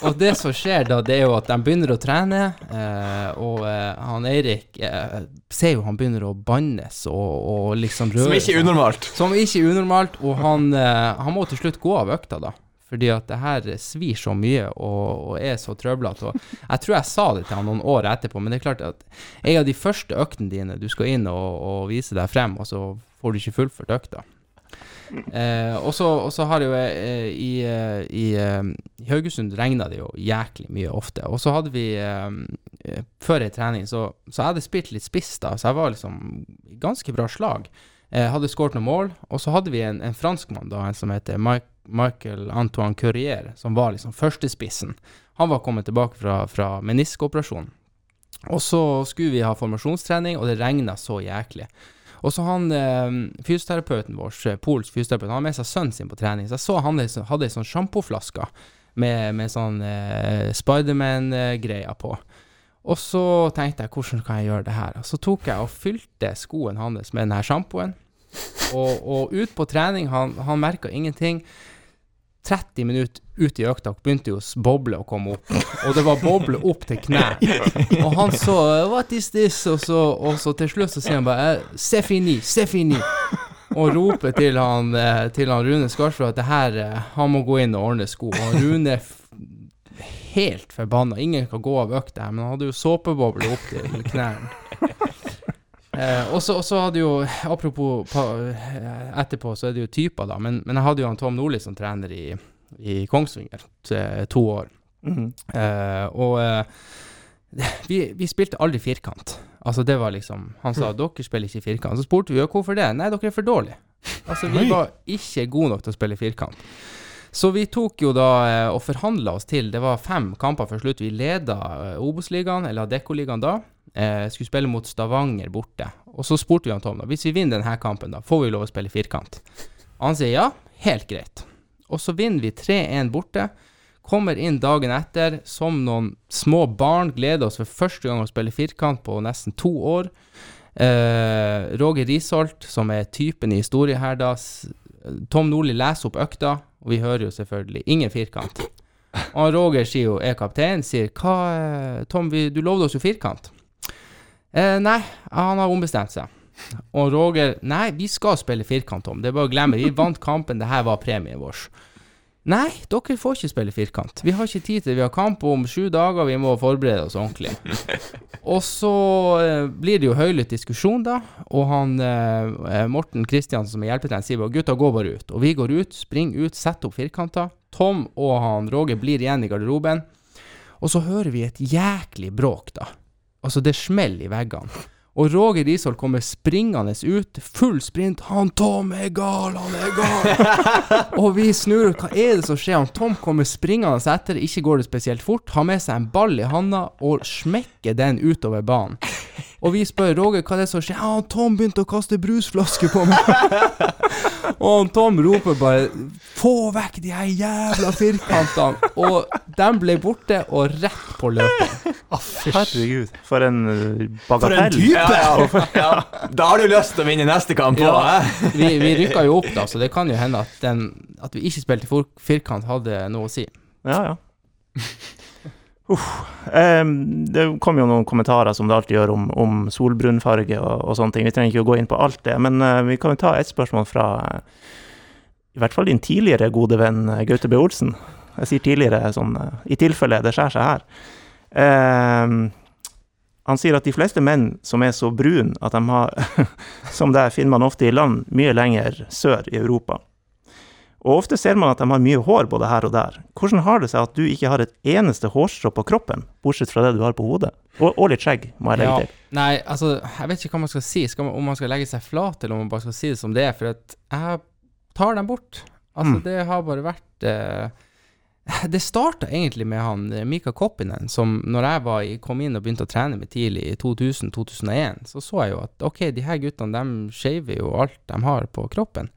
og det som skjer da, det er jo at de begynner å trene, eh, og eh, han Eirik eh, ser jo han begynner å bannes og, og liksom røre Som ikke er unormalt. Som ikke er unormalt, og han, eh, han må til slutt gå av økta, da. Fordi at det her svir så mye og, og er så trøblete. Jeg tror jeg sa det til han noen år etterpå, men det er klart at en av de første øktene dine, du skal inn og, og vise deg frem, og så får du ikke fullført økta. Eh, og så har det jo eh, i, eh, i, eh, I Haugesund regna det jo jæklig mye ofte. Og så hadde vi eh, Før ei trening så, så jeg hadde spilt litt spiss, da, så jeg var liksom ganske bra slag. Eh, hadde skåret noen mål. Og så hadde vi en, en franskmann da, en som heter Mike, Michael Antoine Courier, som var liksom førstespissen. Han var kommet tilbake fra, fra meniskoperasjon. Og så skulle vi ha formasjonstrening, og det regna så jæklig. Og så han eh, fysioterapeuten vår, eh, polsk fysioterapeut, han har med seg sønnen sin på trening. Så jeg så han hadde, hadde ei sånn sjampoflaske med, med sånn eh, Spiderman-greier på. Og så tenkte jeg, hvordan kan jeg gjøre det her? Så tok jeg og fylte skoen hans med denne sjampoen. Og, og ut på trening, han, han merka ingenting. 30 minutter ut i økta begynte jo boble å komme opp, og det var boble opp til kne. Og han så 'What is this?' Og så, og så til slutt så sier han bare 'C'est fini, c'est fini'. Og roper til han, eh, til han Rune Skarsfjord at det her, eh, han må gå inn og ordne sko. Og Rune er helt forbanna. Ingen kan gå av økta her, men han hadde jo såpeboble opp til knærne. Eh, og så hadde jo, apropos pa, eh, etterpå, så er det jo typer, da. Men, men jeg hadde jo han Tom Nordli som trener i, i Kongsvinger to år. Mhm. Eh, og eh, vi, vi spilte aldri firkant. Altså det var liksom Han sa dere spiller ikke firkant. Så spurte vi jo hvorfor det. Nei, dere er for dårlige. Altså vi var ikke gode nok til å spille firkant. Så vi tok jo da eh, og forhandla oss til Det var fem kamper før slutt. Vi leda eh, Obos-ligaen, eller Adeccoligaen da. Eh, skulle spille mot Stavanger borte. Og så spurte vi han Tom da hvis vi vinner denne kampen, da får vi lov å spille firkant. Han sier ja, helt greit. Og så vinner vi 3-1 borte. Kommer inn dagen etter som noen små barn. Gleder oss for første gang å spille firkant på nesten to år. Eh, Roger Risholt, som er typen i historie her, da. Tom Nordli leser opp økta, og vi hører jo selvfølgelig ingen firkant. Og Roger sier jo, er kaptein, sier hva Tom, vi, du lovde oss jo firkant. Eh, nei, han har ombestemt seg. Og Roger Nei, vi skal spille firkant, Tom. Det er bare å glemme. Vi vant kampen, det her var premien vår. Nei, dere får ikke spille firkant. Vi har ikke tid til det. Vi har kamp om sju dager, vi må forberede oss ordentlig. Og så eh, blir det jo høylytt diskusjon, da. Og han eh, Morten Kristiansen, som er hjelpetrener, sier bare 'gutta, gå bare ut'. Og vi går ut, springer ut, setter opp firkanter. Tom og han Roger blir igjen i garderoben. Og så hører vi et jæklig bråk, da. Altså, det smeller i veggene. Og Roger Risholt kommer springende ut, full sprint. 'Han Tom er gal, han er gal!' og vi snur. Hva er det som skjer? Han Tom kommer springende etter, ikke går det spesielt fort. Har med seg en ball i handa og smekker den utover banen. Og vi spør Roger hva det er som skjer. Ja, Tom begynte å kaste brusflasker på meg. og Tom roper bare 'Få vekk de her jævla firkantene!' Og de ble borte og rett på løpet. Herregud, for en bagatell. For en bagatell. type! Ja, ja, ja. Da har du lyst til å vinne neste kamp òg, Ja. Vi, vi rykka jo opp, da, så det kan jo hende at, den, at vi ikke spilte for, firkant, hadde noe å si. Ja, ja. Uff. Em, det kom jo noen kommentarer som det alltid gjør om, om solbrunfarge og, og sånne ting. Vi trenger ikke å gå inn på alt det, men eh, vi kan jo ta et spørsmål fra eh, i hvert fall din tidligere gode venn eh, Gaute B. Olsen. Jeg sier tidligere sånn eh, i tilfelle det skjærer seg her. Han sier at de fleste menn som er så brun at de har Som det finner man ofte i land mye lenger sør i Europa. Og ofte ser man at de har mye hår både her og der. Hvordan har det seg at du ikke har et eneste hårstrå på kroppen, bortsett fra det du har på hodet? Og, og litt skjegg, må jeg legge Ja. til. Nei, altså, jeg vet ikke hva man skal si. Skal man, om man skal legge seg flat, eller om man bare skal si det som det er. For jeg tar dem bort. Altså, Mm. det har bare vært eh, Det starta egentlig med han eh, Mika Koppinen, som når jeg var i, kom inn og begynte å trene med tidlig i 2000-2001, så så jeg jo at ok, de her guttene, de shaver jo alt de har på kroppen.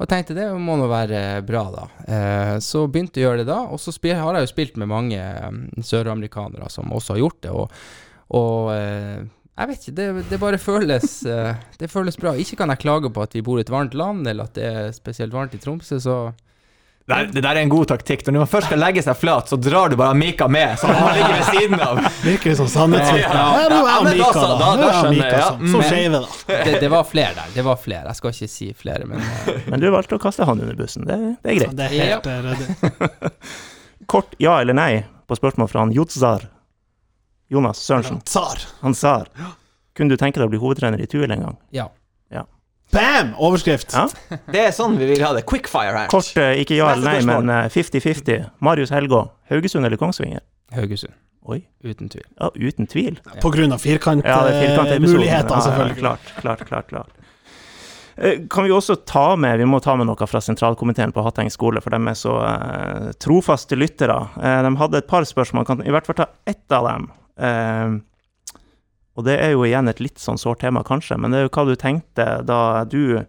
Og jeg tenkte det må nå være bra, da. Eh, så begynte jeg å gjøre det da, og så har jeg jo spilt med mange eh, søramerikanere som også har gjort det. Og, og eh, Jeg vet ikke, det, det bare føles eh, Det føles bra. Ikke kan jeg klage på at vi bor i et varmt land, eller at det er spesielt varmt i Tromsø, så Det, der, det der er en god taktikk. Når man først skal legge seg flat, så drar du bare Mika med, så han ligger ved siden av. Virker som sånn sannhetsvitne. Ja, ja. Ja, nå er Ja, han men da Mika, da. da- Nå er skjønner Mika jeg, Så som, som skeive, da. det, det var flere der. Det var flere. Jeg skal ikke si flere, men eh, Men du valgte å kaste han under bussen. Det, det er greit. Det er helt eh, ryddig. Kort ja eller nei på spørsmål fra han Jotzar. Jonas Sørensen. Han Tsar. Kunne du tenke deg å bli hovedtrener i Tuel en gang? ja. Bam! Overskrift. Ja. Det er sånn vi vil ha det. Quickfire her. Kort eh, ikke ja eller nei, men eh, 50-50. Marius Helgå. Haugesund eller Kongsvinger? Haugesund. Oi. Uten tvil. Ja, uten tvil. På grunn av Ja, firkantmuligheter, firkantepisoden. Ja, selvfølgelig. klart, klart, klart, klart. Eh, Kan vi også ta med Vi må ta med noe fra sentralkomiteen på Hatteng skole, for de er så eh, trofaste lyttere. Eh, de hadde et par spørsmål, kan i hvert fall ta ett av dem. Og det er jo igjen et litt sånn sårt tema, kanskje, men det er jo hva du tenkte da du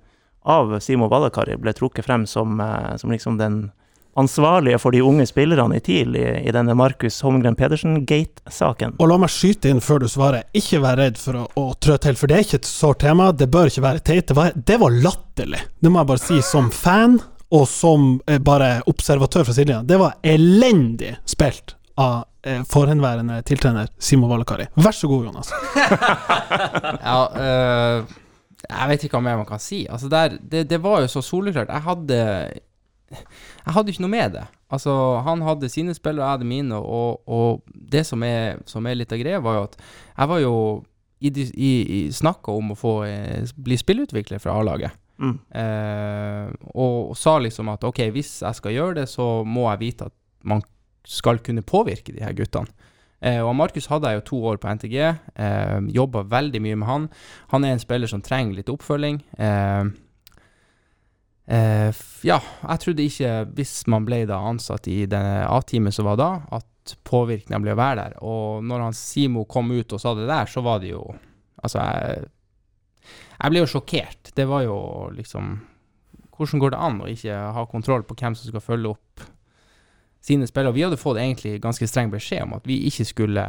av Simo Valakari ble trukket frem som, eh, som liksom den ansvarlige for de unge spillerne i TIL i, i denne Markus Holmgren Pedersen-gate-saken. Og la meg skyte inn før du svarer, ikke vær redd for å, å trø til, for det er ikke et sårt tema, det bør ikke være teit. Det var, det var latterlig, det må jeg bare si, som fan og som eh, bare observatør fra sidelinja. Det var elendig spilt av forhenværende tiltrener Simo Valakari. Vær så god, Jonas. Ja, øh, jeg vet ikke hva mer man kan si. Altså der, det, det var jo så soleklart. Jeg hadde Jeg hadde ikke noe med det. Altså, han hadde sine spillere, jeg hadde mine, og, og det som er, som er litt av greia, var jo at jeg var jo i, i, i snakka om å få eh, bli spillutvikler fra A-laget. Mm. Eh, og, og sa liksom at ok, hvis jeg skal gjøre det, så må jeg vite at man skal kunne påvirke de her guttene. Eh, og Markus hadde jeg jo to år på NTG, eh, jobba veldig mye med han. Han er en spiller som trenger litt oppfølging. Eh, eh, ja, jeg trodde ikke, hvis man ble da ansatt i det A-teamet som var da, at påvirkningen ble å være der. Og når han Simo kom ut og sa det der, så var det jo Altså, jeg jeg ble jo sjokkert. Det var jo liksom Hvordan går det an å ikke ha kontroll på hvem som skal følge opp sine spillere? Vi hadde fått egentlig ganske streng beskjed om at vi ikke skulle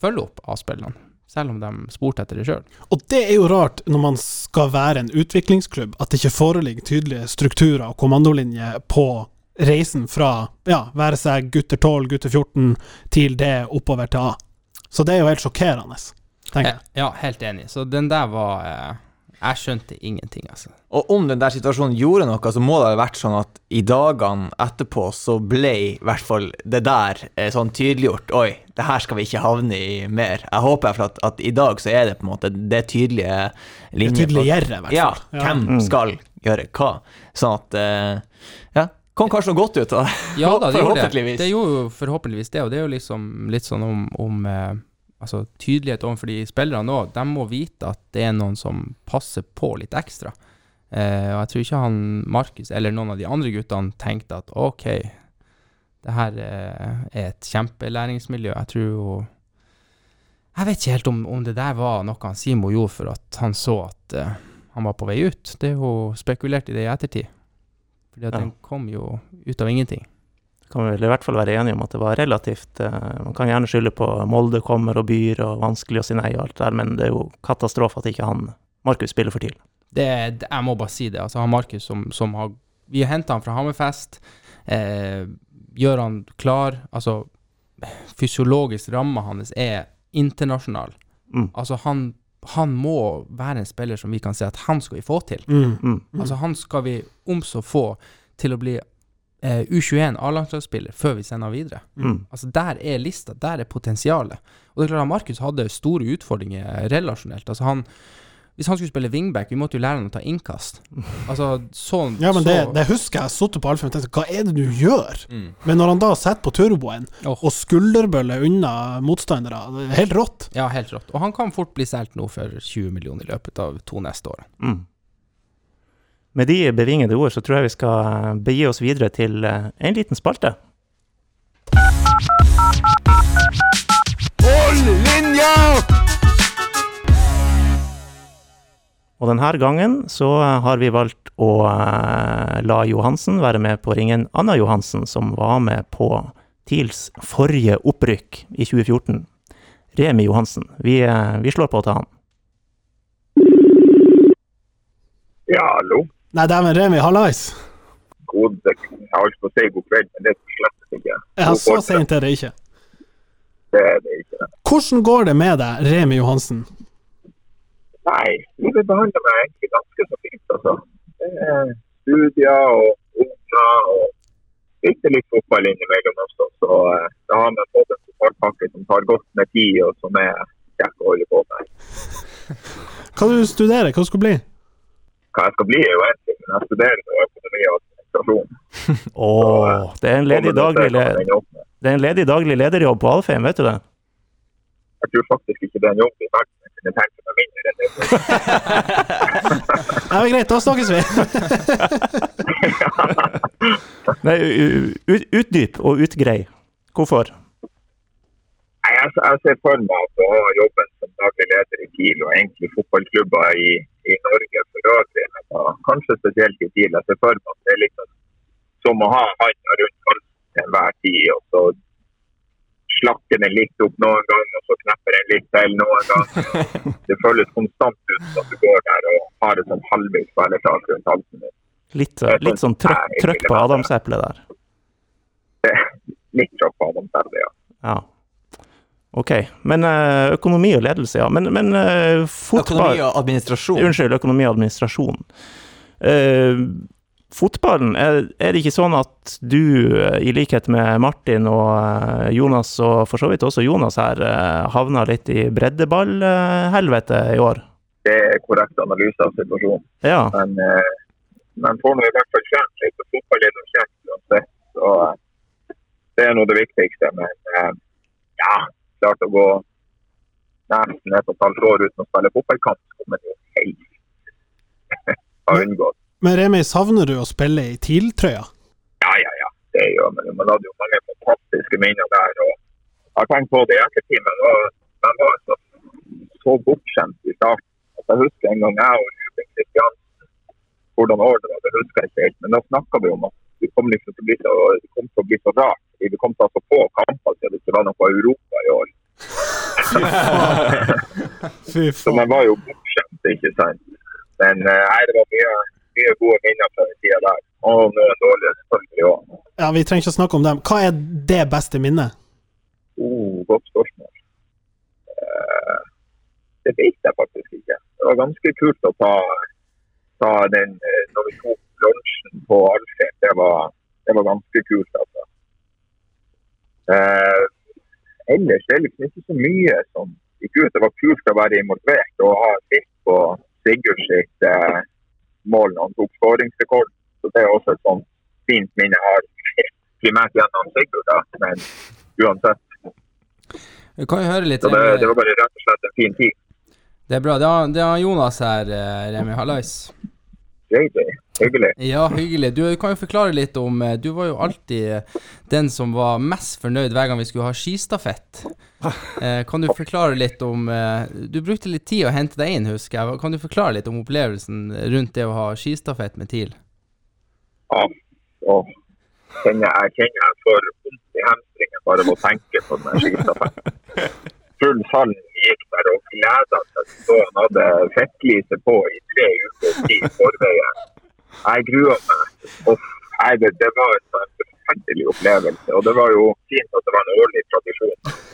følge opp A-spillerne, selv om de spurte etter det sjøl. Og det er jo rart når man skal være en utviklingsklubb, at det ikke foreligger tydelige strukturer og kommandolinjer på reisen fra ja, være seg gutter 12, gutter 14 til det oppover til A. Så det er jo helt sjokkerende, tenker jeg. Ja, helt enig. Så den der var eh, Jeg skjønte ingenting, altså. Og om den der situasjonen gjorde noe, så må det ha vært sånn at i dagene etterpå så ble i hvert fall det der eh, sånn tydeliggjort. Oi, det her skal vi ikke havne i mer. Jeg håper for at, at i dag så er det på en måte det tydelige Det tydelige gjerdet, i hvert Ja, fall. hvem Mm. skal gjøre hva. Sånn at eh, Ja, kom kanskje noe godt ut av det. Ja da, det gjorde det. Det gjorde jo forhåpentligvis det, og det er jo liksom litt sånn om, om eh, altså tydelighet overfor de spillerne nå. De må vite at det er noen som passer på litt ekstra. Eh, og jeg tror ikke han Markus eller noen av de andre guttene tenkte at OK, det her eh, er et kjempelæringsmiljø. Jeg tror jo Jeg vet ikke helt om, om det der var noe han Simo gjorde for at han så at eh, han var på vei ut. Det er jo spekulert i det i ettertid. Fordi at Ja. den kom jo ut av ingenting. Kan vi vel i hvert fall være enige om at det var relativt eh, Man kan gjerne skylde på Molde kommer og byr og vanskelig å si nei og alt det der, men det er jo katastrofe at ikke han Markus spiller for det, jeg må bare si det. Altså, han Markus som, som har Vi har henta han fra Hammerfest. Eh, gjør han klar. Altså, fysiologisk ramma hans er internasjonal. Mm. Altså, han, han må være en spiller som vi kan si at han skal vi få til. Mm. Mm. Altså, han skal vi om så få til å bli eh, U21 A-landslagsspiller før vi sender videre. Mm. Altså, der er lista, der er potensialet. Og det er klart at Markus hadde store utfordringer relasjonelt. Altså, han hvis han skulle spille wingback, vi måtte jo lære han å ta innkast. Altså, sånn Ja, men så, det, det husker jeg. Jeg har på Alfheim og tenkte hva er det du gjør? Mm. Men når han da setter på turboen oh. og skulderbøller unna motstandere, det er helt rått. Ja, helt rått. Og han kan fort bli solgt nå for 20 millioner i løpet av to neste år. Mm. Med de bevingede ord så tror jeg vi skal eh, begi oss videre til eh, en liten spalte. Hold linja! Og denne gangen så eh, har vi valgt å la Johansen være med på ringen Anna Johansen, som var med på TILs forrige opprykk i 2014. Remi Johansen. Vi, vi slår på til han. Ja, hallo? Nei, dæven, Remi, hallais! God, jeg har ikke på å si god kveld, men det er slett ikke. Ja, så sent er det ikke. Det er det ikke. Hvordan går det med deg, Remi Johansen? Nei, livet behandler meg egentlig ganske så fint, altså. Det er studier og unger og litt litt fotball innimellom også. Så eh, da har vi fått en fotballpakke som tar godt med tid, og som er kjekk å holde på med. Hva du studerer? Hva du skal bli? Hva jeg skal bli, er jo en ting, men jeg studerer jo økonomi og administrasjon. Åh, det er en ledig daglig, det er en ledig daglig lederjobb på Alfheim, vet du det? Jeg tror faktisk ikke det er en jobb i verden jeg kunne tenke meg mindre enn det. er men greit, da snakkes vi. Nei, utdyp og utgrei. Hvorfor? Jeg, jeg ser for meg at å ha jobben som daglig leder i TIL, og egentlig fotballklubber i, i Norge for øvrig, men da, kanskje spesielt i TIL, jeg ser for meg at det er liksom som å ha handa rundt halsen til enhver tid, og så slakker den litt opp noen gang, og så knepper den litt til noen gang. Det føles konstant ut som du går der og har et sånn halvveis spilletak rundt halsen din. Litt, litt sånn trøkk, trøkk på adamseplet der. Er Litt trøkk på adamseplet, ja. Ja. Ok. Men eh, økonomi og ledelse, ja. Men, men eh, fotball Økonomi og administrasjon. Unnskyld, økonomi og administrasjon. Uh, fotballen, er, er det ikke sånn at du, i likhet med Martin og Jonas, og for så vidt også Jonas her, havna litt i breddeballhelvete i år? Det er korrekt analyse av situasjonen. Ja. Men man får nå i hvert fall kjent litt, og fotball er noe kjent uansett. Så det er nå det viktigste. Men ja, klart å gå nesten et og et halvt år uten å spille fotballkamp, kommer det helt ha unngått. Men Remi, savner du å spille i TIL-trøya? Ja, ja, ja. Det gjør man. Man hadde jo mange fantastiske minner der. og Jeg har tenkt på det i ettertid, men man var så, så bortskjemt i starten. at Jeg husker en gang jeg og Ruben Kristiansen, hvordan år det var, det husker jeg ikke helt. Men da snakka vi om at det kom, liksom til å bli så, det kom til å bli så rart. Vi kom til å få få kamper til det ikke var noe Europa i år. Så man var jo bortskjemt, ikke sant. Men eh, nei, det var mye, mye gode minner fra den tida der. Og noen dårlige selvfølgelig òg. Ja, vi trenger ikke snakke om dem. Hva er det beste minnet? Oh, godt spørsmål. Eh, det vet jeg faktisk ikke. Det var ganske kult å ta, ta den eh, når vi tok lunsjen på Alfheim. Det var, det var ganske kult, altså. Eh, ellers er liksom ikke så mye som gikk ut. Det var kult å være involvert og ha sitt på Sigurd sitt eh, mål når han tok skåringsrekord. Så det er også et sånt fint minne jeg har primært gjennom Sigurd, da. Men uansett. Vi kan jo høre litt det, det var bare rett og slett en fin tid. Det er bra. Det har, det Jonas her, eh, Remi. Hallais. JJ, hyggelig. Ja, hyggelig. Du kan jo forklare litt om eh, Du var jo alltid eh, den som var mest fornøyd hver gang vi skulle ha skistafett. Eh, kan du forklare litt om Du brukte litt tid å hente deg inn, husker jeg. Kan du forklare litt om opplevelsen rundt det å ha skistafett med TIL? Ja, og kjenner, jeg kjenner jeg får vondt i hamstringen bare av å tenke på den skistafetten. Full salen gikk der og gleda seg så han hadde fettlise på i tre ukers tid i forveien. Jeg grua meg. Og nei, det, det var en sånn forferdelig opplevelse. Og det var jo fint at det var en årlig tradisjon.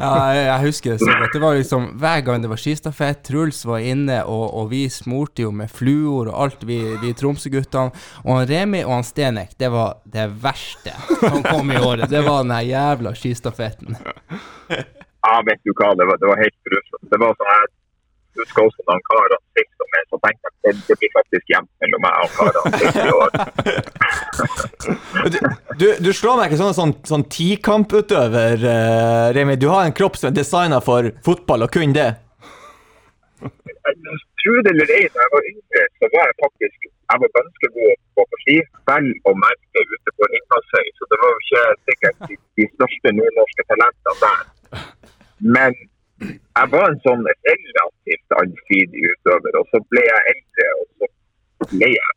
Ja, jeg, jeg husker det så godt. Det var liksom Hver gang det var skistafett, Truls var inne, og, og vi smurte jo med fluor og alt, vi, vi Tromsø-guttene. Og han Remi og han Stenek, det var det verste som kom i året. Det var den jævla skistafetten. Ja, vet du hva, det var, det var helt grusomt. Det var sånn jeg husker også han Karan fikk som er så at det, det blir faktisk jevnt mellom meg og år. Du, du, du slår meg ikke sånn, en sånn, sånn tikamputøver, uh, Remi. Du har en kropp som er designa for fotball, og kun det. Tro det eller ei, da jeg var yngre, så var jeg faktisk jeg var ganske god på å ski. Vel å merke ute på Ringhaldshøy, så det var jo ikke sikkert de, de største nordnorske talentene der. Men jeg var en sånn relativt allsidig utøver, og så ble jeg eldre, og så ble jeg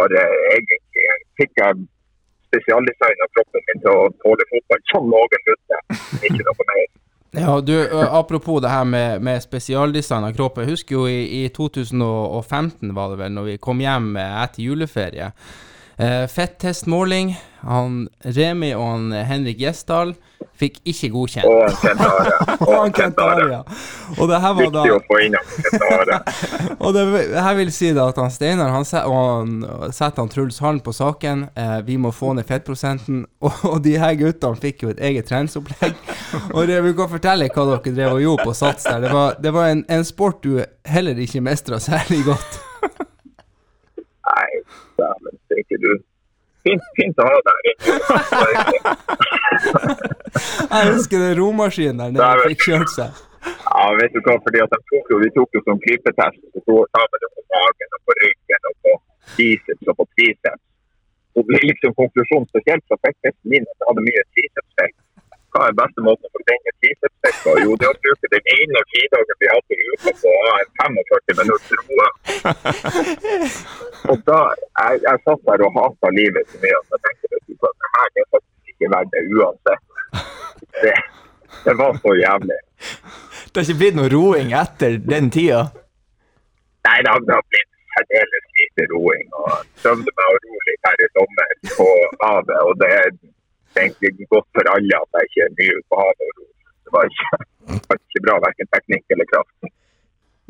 bare egentlig Fikk jeg spesialdesigna kroppen min til å tåle fotball sånn noenlunde. Ikke noe mer. Ja, du, Apropos det her med, med spesialdesigna kropp. Jeg husker jo i, i 2015 var det vel, når vi kom hjem eh, etter juleferie. Eh, Fettestmåling. Han Remi og han Henrik Gjesdal fikk ikke godkjent. Og han Kent Are. Og han Og det her var da Viktig å få Are. Og det her vil si da at han Steinar han han setter han Truls Hallen på saken. Eh, vi må få ned fettprosenten. Og, og de her guttene fikk jo et eget treningsopplegg. Og det vil godt fortelle hva dere drev og gjorde på Sats der. Det var, det var en, en sport du heller ikke mestra særlig godt. Nei, dæven steike, du. Fint, fint å ha deg. Jeg husker den romaskinen der nede fikk kjørt seg. Ja, vet du hva, fordi at de tok jo, vi tok jo som krypetest, så tok ta det på magen og på ryggen og på biceps og på triceps. Og liksom konklusjonen spesielt fikk jeg min at jeg hadde mye tricepsfett. Hva er beste måten å forbrenne tricepsfett på? Jo, det er å bruke den ene fridagen vi hadde i uka på å ha en 45 minutter roe. Og da, jeg, jeg satt der og hata livet så mye at jeg tenkte at det her er faktisk ikke verdt det uansett. Det, det var så jævlig. Det har ikke blitt noe roing etter den tida? Nei, det har, blitt særdeles lite roing. og Prøvde meg å ro litt her i sommer på havet. og det er egentlig godt for alle at jeg ikke er mye ute på havet. Det var ikke, var ikke bra, verken teknikk eller kraft.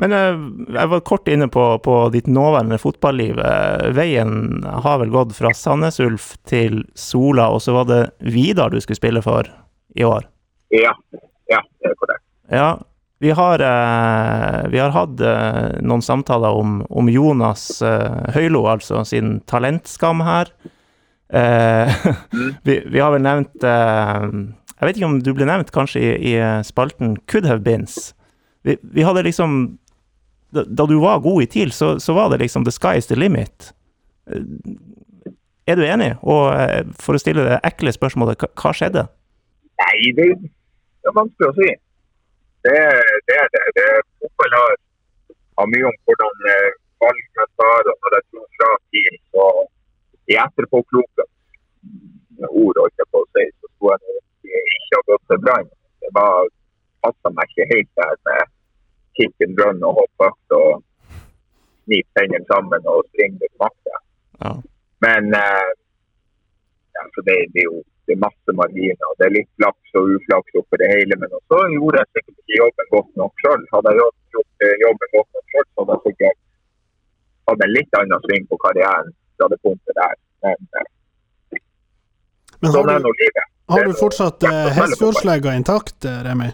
Men eh, jeg var kort inne på, på ditt nåværende fotballiv. Eh, Veien har vel gått fra Sandnes Ulf til Sola, og så var det Vidar du skulle spille for i år? Ja, ja det er korrekt. Ja, vi har, eh, vi har hatt noen samtaler om, om Jonas Høylo, altså sin talentskam her. Eh, vi, vi har vel nevnt eh, Jeg vet ikke om du ble nevnt kanskje i, i spalten Could have beens. Vi, vi hadde liksom da, da du var god i TIL, så, så var det liksom the sky is the limit. Eh, Er du enig? Og eh, for å stille det ekle spørsmålet, hva, skjedde? Nei, det, det er vanskelig å si. Det, det er det. det fotball har, har mye om hvordan valgene valg man tar, og når jeg tror fra TIL, så i etterpåkloke ord, holdt jeg på å si, så skulle jeg nok ikke ha gått til Brann. Det var passa meg ikke helt der med kick and run og hoppe økt og knipe tennene sammen og springe litt masse. Ja. Men eh, ja, så det, det er jo det er masse marginer. Det er litt flaks og uflaks oppi det hele. Men så gjorde jeg sikkert ikke jobben godt nok sjøl. Hadde jeg gjort- eh, jobben godt nok sjøl, så hadde jeg sikkert hatt en litt annen sving på karrieren fra det punktet der. Men eh, Men sånn har du, nå livet. har du fortsatt eh, Hestfjordslegga intakt, eh, Remi?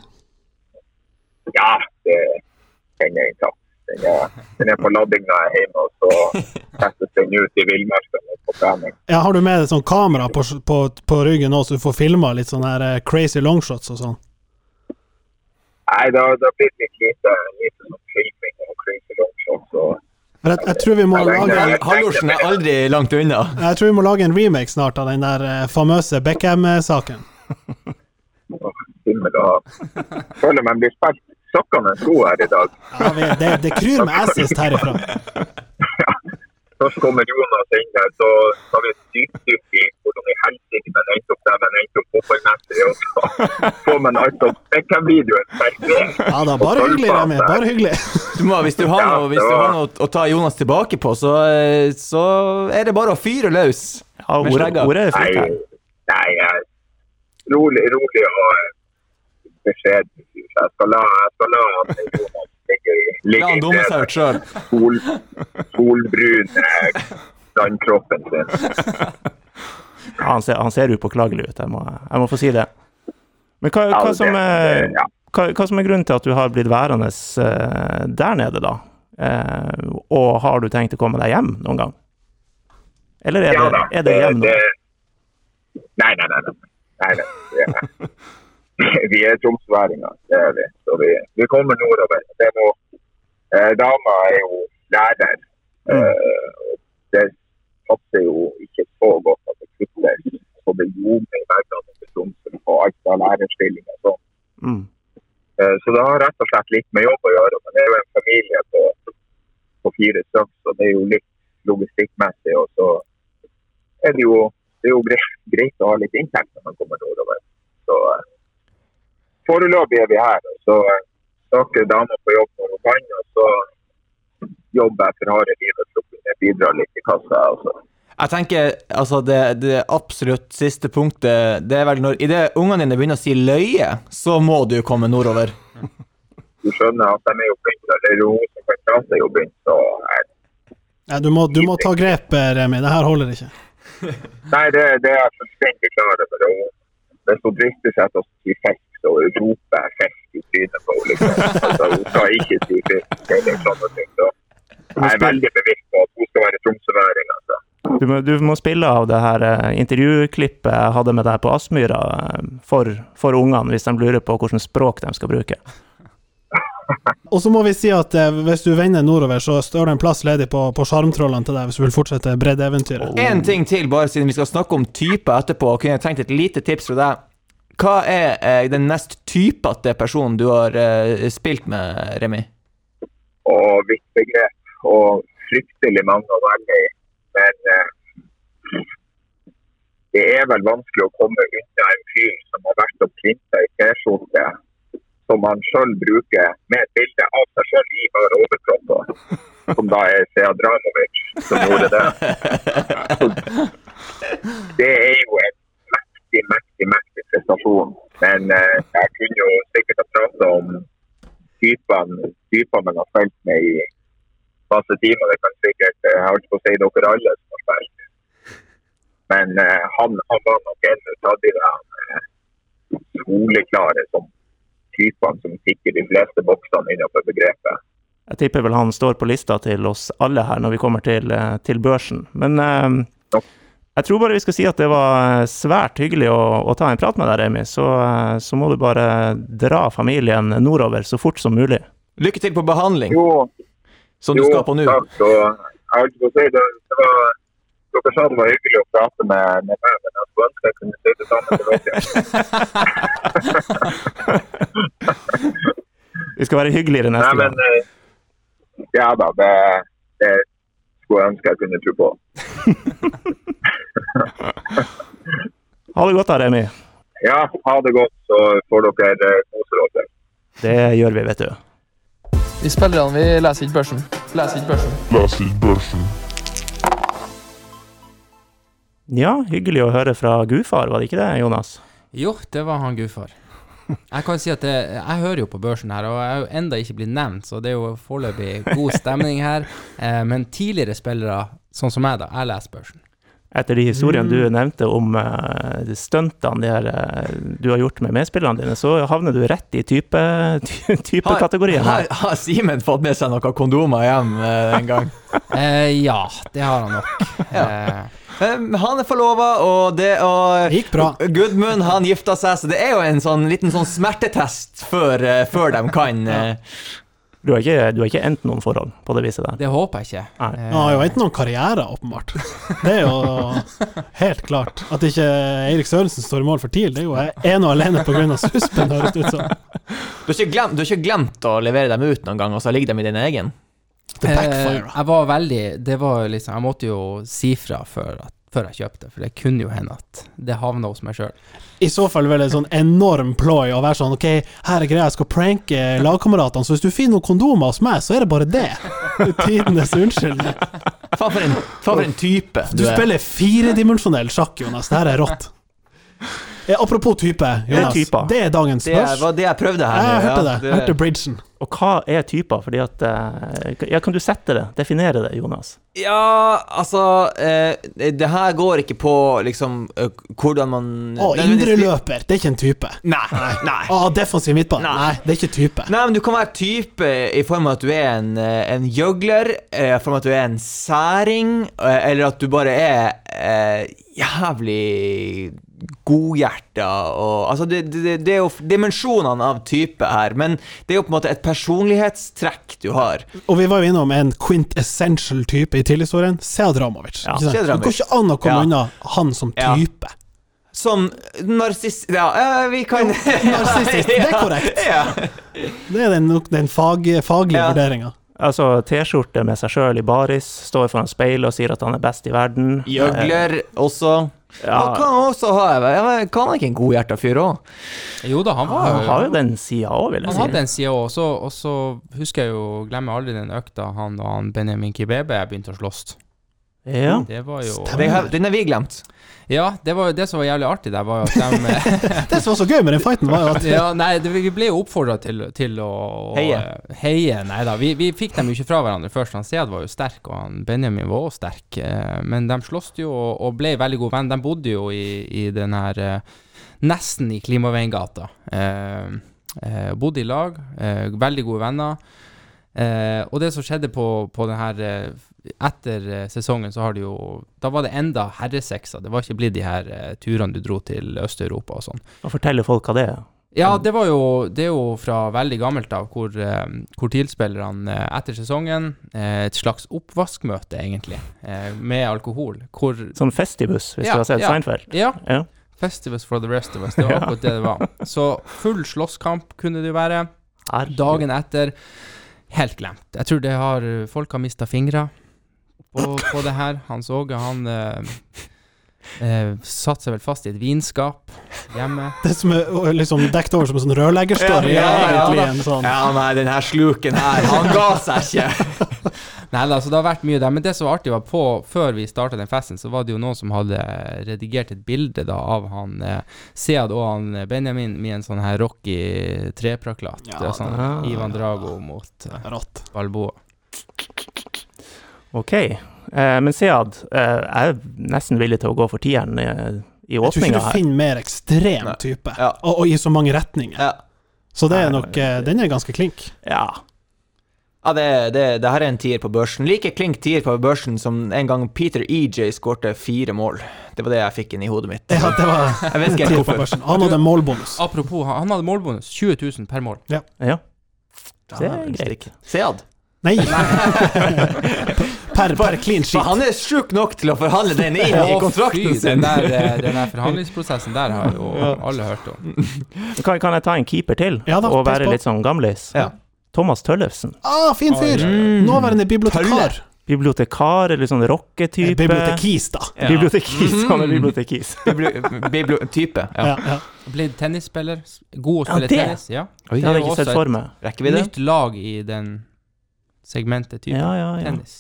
Ja, det, den er intakt. Den er, den er på ladinga hjemme, og så settes den ut i villmarka på trening. Ja, har du med deg sånn kamera på, på, på ryggen nå, så du får filma litt sånne her eh, crazy longshots og sånn? Nei, det har blitt litt lite, lite sånn filming og crazy longshots. Og, For jeg, jeg tror vi må Ja, lage Halvorsen er aldri langt unna. Jeg tror vi må lage en remake snart av den der eh, famøse Beckham-saken. føler man blir spilt sokkene sko her i dag. Ja, vi- det, det kryr med assist herifra. Først kommer Jonas inn der, så skal vi i hvordan i helsike man endte opp der man endte opp fotballmessig. Og så får man alt opp. Det kan bli du en perfekt. Ja da, bare hyggelig, Remi. Bare hyggelig. Du må, hvis du har Ja, noe, hvis du har noe å ta Jonas tilbake på, så, eh, så er det bare å fyre løs. Ja, ordet, ordet er fritt her. nei nei, rolig, rolig og beskjeden. Jeg skal la, jeg skal la han Jonas ligge i, La han dumme seg ut sjøl. sol, solbrun landkroppen sin. Ja, han, ser, han ser upåklagelig ut, jeg må, jeg må få si det. Men hva, hva, som er, hva, hva som er grunnen til at du har blitt værende eh, der nede, da? Eh, og har du tenkt å komme deg hjem noen gang? Eller er det, er det hjem nå? Nei, Nei, nei, nei. nei. nei, nei. Vi er, er tromsværinger, det er vi. Så vi, vi kommer nordover. Det må, eh, dama er jo lærer. Eh, og det passer jo ikke så godt at det kuttes så det ljomer i hverdagen til Tromsø på alt av lærerstillinger og sånn. Mm. Eh, Så det har rett og slett litt med jobb å gjøre. Men det er jo en familie på, på fire stykker, så det er jo litt logistikkmessig. Og så er det jo, det er jo greit, greit å ha litt inntekt når man kommer nordover. Så eh, foreløpig er vi her. og Så eh, snakker dama på jobb når hun kan, og så jobber jeg for harde livet for å kunne bidra litt i kassa. Altså. Jeg tenker, altså det, det absolutt siste punktet Det er vel når Idet ungene dine begynner å si løye, så må du komme nordover. Du skjønner at de er jo begynt, eller hun som kan prate, er jo begynt, så jeg, Ja, du, må, du må ta grep, eh, Remi. Det her holder ikke. Nei, det, det er jeg fullstendig klar over. Hvis hun drister seg til å si fisk, så roper fisk i trynet på henne. Liksom. Altså, hun skal ikke si fisk eller sånne ting. Så jeg er veldig bevisst på at hun skal være tromsøværing. Altså. Du må, du må spille av det her eh, intervjuklippet jeg hadde med deg på Aspmyra eh, for, for ungene, hvis de lurer på hvilket språk de skal bruke. Og så må vi si at eh, hvis du vender nordover, så står det en plass ledig på, på Sjarmtrollene til deg hvis du vil fortsette breddeeventyret. En ting til, bare siden vi skal snakke om type etterpå, kunne jeg tenkt et lite tips fra deg. Hva er eh, den nest typete personen du har eh, spilt med, Remi? Og vidt begrep og fryktelig mange å velge i. Men eh, det er vel vanskelig å komme unna en fyr som har vært og printa i T-skjorte som han sjøl bruker med et bilde av seg sjøl i bare overkropp, som da er Seadranovic som gjorde det. Det er jo en mektig, mektig, mektig prestasjon. Men eh, jeg kunne jo sikkert ha pratet om typene, man har spilt med i masse timer. Det kan sikkert, eh, jeg ikke på å si dere alle som har spilt. Men eh, han, han var nok en av de der eh, soleklare som typene som tikker de fleste boksene innenfor begrepet. Jeg tipper vel han står på lista til oss alle her når vi kommer til, eh, til børsen. Men eh. Jeg tror bare vi skal si at det var svært hyggelig å, å ta en prat med deg, Remi. Så, så må du bare dra familien nordover så fort som mulig. Lykke til på behandling, Jo, som du jo, skal på nå. takk. Og jeg på å si det, det var dere sa det var hyggelig å prate med, med meg, men jeg skulle ønske jeg kunne si det samme til dere. Vi skal være hyggeligere neste Nei, men gang. eh, ja da, det, det skulle jeg ønske jeg kunne tro på. Ha det godt da, Remi. Ja, ha det godt, så får dere eh, kose dere. Det gjør vi, vet du. Vi spillerne vi leser ikke børsen. Leser ikke børsen. Ja, hyggelig å høre fra gudfar, var det ikke det, Jonas? Jo, det var han gudfar. Jeg kan si at det, jeg hører jo på børsen her, og jeg er jo enda ikke blitt nevnt, så det er jo foreløpig god stemning her. Eh, men tidligere spillere, sånn som meg, da, jeg leser børsen. Etter de historiene du nevnte om uh, stuntene de her, eh, du har gjort med medspillerne dine, så havner du rett i type, ty, typekategorien Har, her. har Simen fått med seg noen kondomer hjem uh, en gang? uh, ja, det har han nok. Eh, Eh, han er forlova, og det og gikk bra. Gudmund han gifta seg, så det er jo en sånn liten sånn smertetest før, før de kan eh, Du har ikke, du har ikke endt noen forhold på det viset der? det håper jeg ikke. Nei. Eh, Han har jo endt noen karriere, åpenbart. Det er jo helt klart. At ikke Eirik Sørensen står i mål for TIL, det er jo ene og alene pga. suspen, høres det ut som. du, har ikke glemt, du har ikke glemt å levere dem ut noen gang, og så ligger de i din egen? Det Eh, jeg var veldig Det var liksom Jeg måtte jo si fra før, at, før jeg kjøpte, for det kunne jo hende at det havna hos meg sjøl. I så fall vel en sånn enorm ploy å være sånn Ok, her er greia, jeg skal pranke lagkameratene, så hvis du finner noen kondomer hos meg, så er det bare det. Det Tidenes unnskyldning. Faen for en, for en type Du er. spiller firedimensjonell sjakk, Jonas. Det her er rått. Eh, apropos type, Jonas. typer. Det er dagens Det var det jeg prøvde her. Jeg hørte ja. det. Hørte bridgen. Og hva er typer? Fordi at eh, Ja, kan du sette det? Definere det, Jonas? Ja, altså eh, Det her går ikke på liksom hvordan man Å, indreløper. Det er ikke en type. Nei. nei. Å, defensiv midtbane. Nei. Nei, det er ikke type. Nei, men du kan være type i form av at du er en, en gjøgler, eh, i form av at du er en særing, eller at du bare er eh, jævlig godhjerta og Altså, det, det, det er jo dimensjonene av type her, men det er jo på en måte et personlighetstrekk du har. Og vi var jo innom en quintessential type i TIL-historien. Seadramovic. Ja? Det går ikke an å komme Ja. unna han som Ja. type. Som narsist... Ja, vi kan narsissist, det er korrekt. Ja. Det er den, den fag, faglige Ja. vurderinga. Altså T-skjorte med seg sjøl i baris, står foran speilet og sier at han er best i verden. Gjøgler også. Ja, Han kan også ha Kan han ikke en godhjerta fyr òg? Jo da, han var han har jo den sida òg, vil jeg Han si. hadde den sida òg, og så- og så husker jeg jo Glemmer aldri den økta han og han Benjamin Kibebe begynte å slåss. Ja. Det var jo Stemmer. Den har vi glemt. Ja, det var jo det som var jævlig artig der, var jo at de Det som var så gøy med den fighten, var jo at Ja, nei, det, vi ble jo oppfordra til, til å Heie. å, heie. Nei da, vi, vi fikk dem jo ikke fra hverandre først. Han Sead var jo sterk, og han Benjamin var også sterk. eh, Men de sloss jo og, og ble veldig gode venn. De bodde jo i, i den her eh, Nesten i Klimaveingata. Eh, eh, bodde i lag, eh, veldig gode venner. Eh, og det som skjedde på, på den her eh, Etter eh, sesongen så har det jo Da var det enda herresekser. Det var ikke blitt de her eh, turene du dro til Øst-Europa og sånn. Og fortelle folk hva det er. Ja, det var jo Det er jo fra veldig gammelt av, hvor, eh, hvor tilspillerne etter sesongen Et slags oppvaskmøte, egentlig, med alkohol. Hvor Sånn Festibus, hvis Ja, du har sett ja. Seinfeld. Ja. Ja. Festivus for the rest of us. Det var akkurat det det var. Så full slåsskamp kunne det jo være. Dagen etter helt glemt. Jeg tror det har folk har mista fingre på, på det her. Hans Åge, han eh, eh, satte seg vel fast i et vinskap hjemme. det som er liksom dekt over som en sånn rørleggerstory, Ja, ja, ja, sånn Ja, nei, den her sluken her, han ga seg ikke. Nei da, så det har vært mye der. Men det som var artig, var på før vi starta den festen, så var det jo noen som hadde redigert et bilde da av han eh, Sead og han eh, Benjamin med en sånn her Rocky trepraklat. Ja, er sånn. Ivan Drago mot eh. Balboa. Ok. Eh, men Sead, eh, jeg er nesten villig til å gå for tieren eh, i Jeg tror ikke du her. finner mer ekstrem Nei. type, Ja. og, og i så mange retninger. Ja, Så det er nok eh, Den er ganske klink. Ja. ja det, det, det her er en tier på børsen. Like klink tier på børsen som en gang Peter EJ skårte fire mål. Det var det jeg fikk inn i hodet mitt. Ja, det var Jeg vet ikke tier på hvorfor. børsen. Han hadde målbonus. Apropos, han hadde målbonus. 20 000 per mål. ja. Det er greit. Sead. Nei! per, per clean sheet. han er sjuk nok til å forhandle den inn i kontrakten fy, sin. Den der, eh, den der forhandlingsprosessen der har jo alle hørt om. Kan, kan jeg ta en keeper til, Ja da, og være litt sånn gamlis? Ja. Thomas Tøllefsen. Ah, fin fyr! Mm. Nåværende bibliotekar. Bibliotekar, eller sånn Eh, rocketype. Bibliotekis, da. Ja. Bibliotekis. Han er bibliotekis. Bibli- bibli- type. Ja. Ja, ja. Blitt tennisspiller. God å spille ja, tennis. Ja. Oi, Det hadde jeg ikke sett for meg. rekker vi det? Nytt lag i den segmentet type Ja, ja, ja. tennis.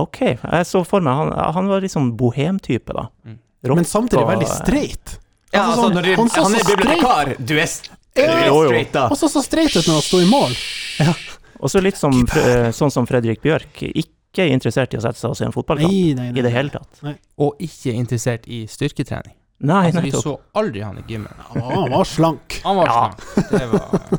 Ok, jeg så for meg Han, han var litt sånn bohemtype, da. Mm. Rock Men samtidig veldig streit. Ja, Altså, altså, sånn- når du, han så han er bibliotekar, du er, du er straight, da. Og så så streit ut når han sto i mål. Ja. Og så litt som, sånn som Fredrik Bjørk. Ikke interessert i å sette seg og se en fotballkamp Nei, nei, nei. i det hele tatt. Og ikke interessert i styrketrening. Nei, Altså, vi så aldri han i gymmen. Han var, han var slank. Han var Ja. slank. Det var Han,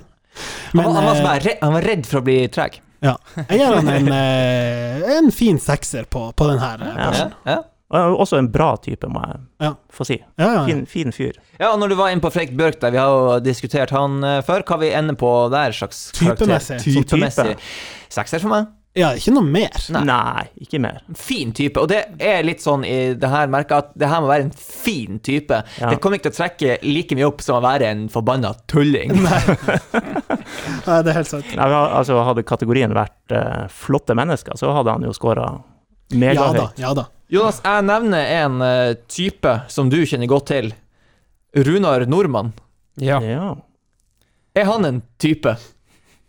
Men var- han, var eh, redd, han var redd for å bli treg. Ja. jeg gir han en, eh, en fin sekser på, på den her. eh, Ja. Ja, ja. Og også en bra type, må jeg Ja. få si. Ja, ja, ja. Fin, fin fyr. ja, og når du var inne på Fredrik Bjørk der, vi har jo diskutert han eh, før, hva vi ender på der slags karakter? Typemessig. Typemessig. Sekser for meg. Ja, ikke noe mer. Nei. Nei, ikke mer. Fin type, og det er litt sånn i det her merket at det her må være en fin type. Ja. Det kommer ikke til å trekke like mye opp som å være en forbanna tulling. Nei, det er helt sant. Nei, altså, hadde kategorien vært uh, flotte mennesker, så hadde han jo skåra Ja da, ja da. Jonas, jeg nevner en uh, type som du kjenner godt til. Runar Nordmann. Ja. Ja. Er han en type?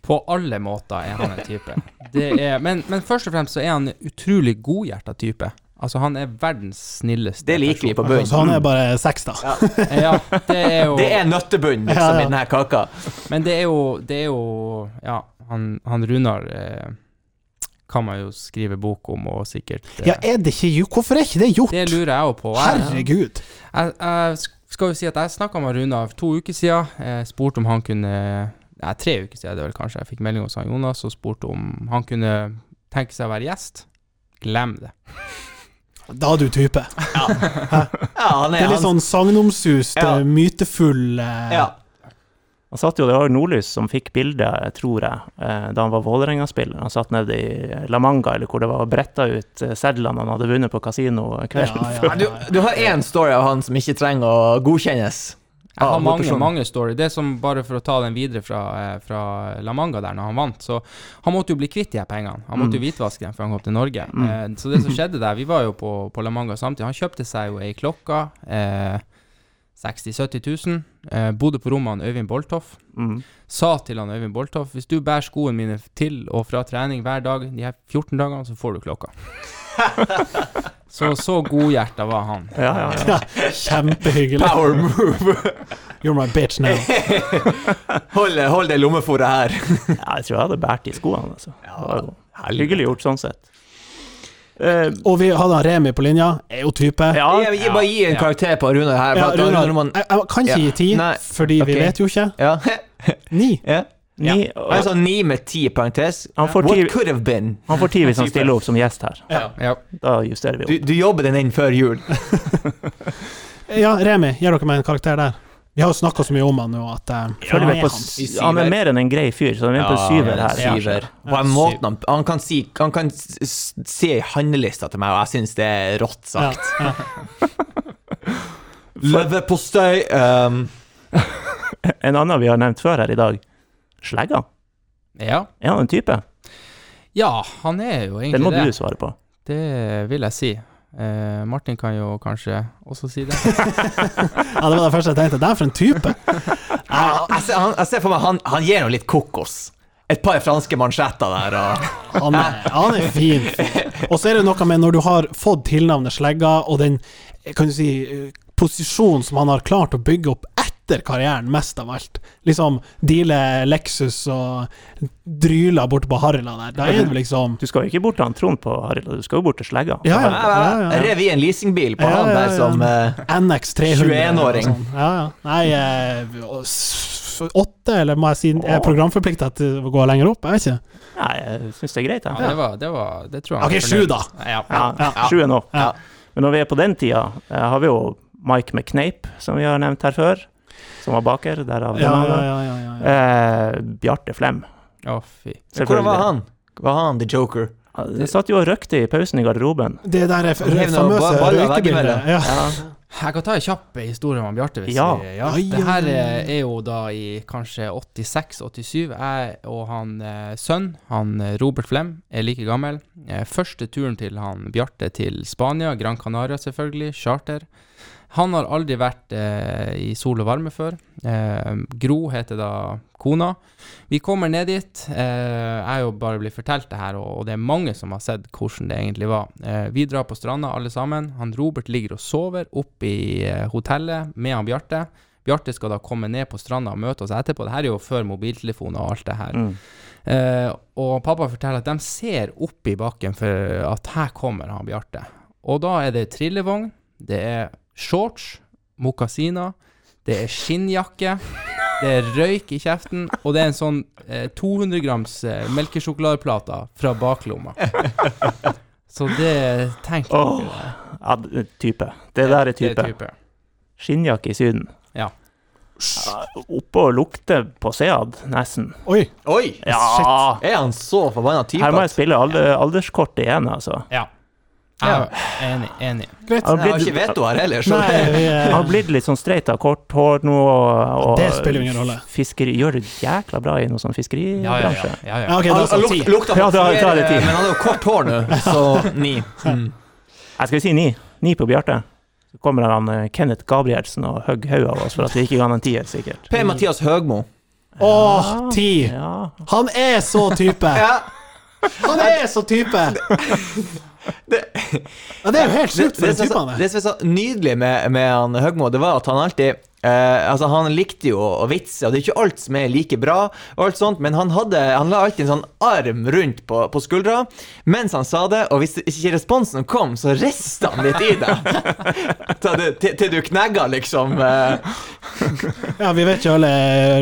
På alle måter er han en type. Det er, men, men først og fremst så er han en utrolig godhjerta type. Altså, han er verdens snilleste Det liker vi på bunnen. bunn. så han er bare seks, da. Ja, det er jo Det er nøttebunn, liksom, Ja, ja. i denne kaka. Men det er jo, det er jo Ja, han, han Runar eh, kan man jo skrive bok om, og sikkert eh, Ja, er det ikke gjort? Hvorfor er ikke det gjort? Det lurer jeg jo på. Jeg, Herregud. jeg, jeg skal jo si at jeg snakka med Runar for to uker siden. Jeg spurte om han kunne Nei, tre uker siden, det er vel kanskje. Jeg fikk melding hos han Jonas og spurte om han kunne tenke seg å være gjest. Glem det. Da er du type. Ja, han Det er, er litt sånn sagnomsust, Ja. eh, mytefull eh, ja. Han satt jo, Det var Nordlys som fikk bildet, tror jeg, eh, da han var Vålerenga-spiller. Han satt nede i La Manga, eller hvor det var bretta ut eh, sedlene han hadde vunnet på kasino kvelden Ja, ja, før. ja, Du, du har én story av han som ikke trenger å godkjennes. Jeg Ah, har mange, hovedpersonen. mange story. Det som bare for å ta den videre fra, eh, fra La Manga der når han vant, så han måtte jo bli kvitt de her pengene. Han måtte jo hvitvaske dem før han kom til Norge. Eh, så det som skjedde der, vi var jo på, på La Manga samtidig, han kjøpte seg jo ei klokke, eh, 60 000-70 000, eh, bodde på rommet han Øyvind Boltoff. Mm. Sa til han Øyvind Boltoff, hvis du bærer skoene mine til og fra trening hver dag de her 14 dagene, så får du klokka. så så godhjerta var han. Ja, ja, ja. Kjempehyggelig. Power move! You're my bitch now. hold, hold det lommefòret her. ja jeg tror jeg hadde båret de skoene. Altså. Ja, hyggelig gjort sånn sett. Uh, Og vi hadde han Remi på linja. Er jo type. ja, Jeg, jeg, bare gi en karakter på Rune her. Når man, jeg, jeg kan ikke Ja. gi ti, Nei, fordi vi vet jo ikke. ja. Ni. ja. Altså ni med ti parentes. Han får What could have been? han får ti hvis han stiller opp som gjest her. Ja. Da justerer vi Du, opp. du jobber den inn før jul. Ja, Remi, gir dere meg en karakter der? Vi har jo snakka så mye om han nå at uh, ja, vi er på, han. er mer enn en grei fyr, så han er på syver her. Syver. På en måte han, han kan si Han kan se i handlelista til meg, og jeg syns det er rått Ja, sagt. ja. Leverpostei um, En annen vi har nevnt før her i dag, Slegga. ja. Er han en type? Ja, han er jo Den egentlig må det. du svare på. Det vil jeg si. Eh, Martin kan jo kanskje også si det. ja, det var det første jeg tenkte. Det er for en type. jeg, ser, han, jeg ser for meg han, han gir noe litt kokos. Et par franske mansjetter der, og Han er, han er fin. Og så er det noe med når du har fått tilnavnet Slegga, og den kan du si, eh, posisjonen som han har klart å bygge opp etter karrieren, mest av alt. Liksom deale Lexus og dryla bort på Harila der. Da er det liksom Du skal jo ikke bort til han Trond på Harila, du skal jo bort til Slegga. Ja, ja. ja, ja. jeg rev i en leasingbil på Ja, han der ja. som eh, NX 300. 21-åring. og sånn. Ja, ja. Nei, eh, åtte, eller må jeg si Er jeg programforplikta til å gå lenger opp? Jeg vet ikke. Nei, jeg syns det er greit, Ja, det, var, det, var, det tror jeg Ok, sju da. Ja. Ja, Ja. sju er nå. Men når vi er på den tida, eh, har vi jo Mike McNape, som vi har nevnt her før. Som var baker. Derav Ja, ja, ja, ja, ja, ja. Eh, Bjarte Flem. Å, fy. Hvordan var han? Var han the joker? Han satt jo og røkte i pausen i garderoben. Det der er famøse røykebildet. Ja. Ja. Jeg kan ta en kjapp historie om Bjarte. Hvis Ja. vi, ja. Det her er, er jo da i kanskje 86-87. Jeg og han eh, sønn, han eh, Robert Flem, er like gammel. Eh, første turen til han Bjarte til Spania, Gran Canaria selvfølgelig, charter. Han har aldri vært eh, i sol og varme før. Eh, Gro heter da kona. Vi kommer ned dit. Eh, jeg er jo bare blitt fortalt det her, og, og det er mange som har sett hvordan det egentlig var. Eh, vi drar på stranda alle sammen. Han Robert ligger og sover oppe i eh, hotellet med han Bjarte. Bjarte skal da komme ned på stranda og møte oss etterpå. Det her er jo før mobiltelefon og alt det her. Mm. Eh, og pappa forteller at de ser opp i bakken for at her kommer han Bjarte. Og da er det trillevogn, det er shorts, mokasiner, det er skinnjakke, det er røyk i kjeften, og det er en sånn eh, 200 grams eh, melkesjokoladeplate fra baklomma. Så det Tenk jeg dere ja, type. Det der er type. er type. Skinnjakke i Syden. Ja. Oppe og lukte på Sead, nesten. Oi. Oi! Ja! Er han så forbanna type? Her må jeg spille alder, alderskortet igjen, altså. Ja. Er enig. Enig. Greit. Han Jeg har ikke veto her heller, så Nei, vi, han har blitt litt sånn streit av kort hår nå, og, og Det spiller ingen rolle. Fiskeri, gjør det jækla bra i noe sånn Ja, ja, fiskeribransje. ja. ja, ja, ja. okay, Han, da han luk, lukta Ja, da- da det flere, ti. men han har jo kort hår nå, så ni. Mm. Jeg skal si ni. Ni på Bjarte. Så kommer han eh, Kenneth Gabrielsen og hogger hodet av oss for at vi ikke ga han en tier, sikkert. Per-Mathias Høgmo. Åh, ti! Ja. Han er så type! Han er så type! Ja, det er jo helt det, sjukt for det, en som er type han er. det som er så nydelig med, med han Høgmo, det var at han alltid eh, Altså, han likte jo å vitse, og det er ikke alt som er like bra, og alt sånt, men han hadde Han la alltid en sånn arm rundt på, på skuldra mens han sa det, og hvis ikke responsen kom, så rista han litt i deg. Til, det- til, til du knegga, liksom. Uh. Ja, vi vet jo alle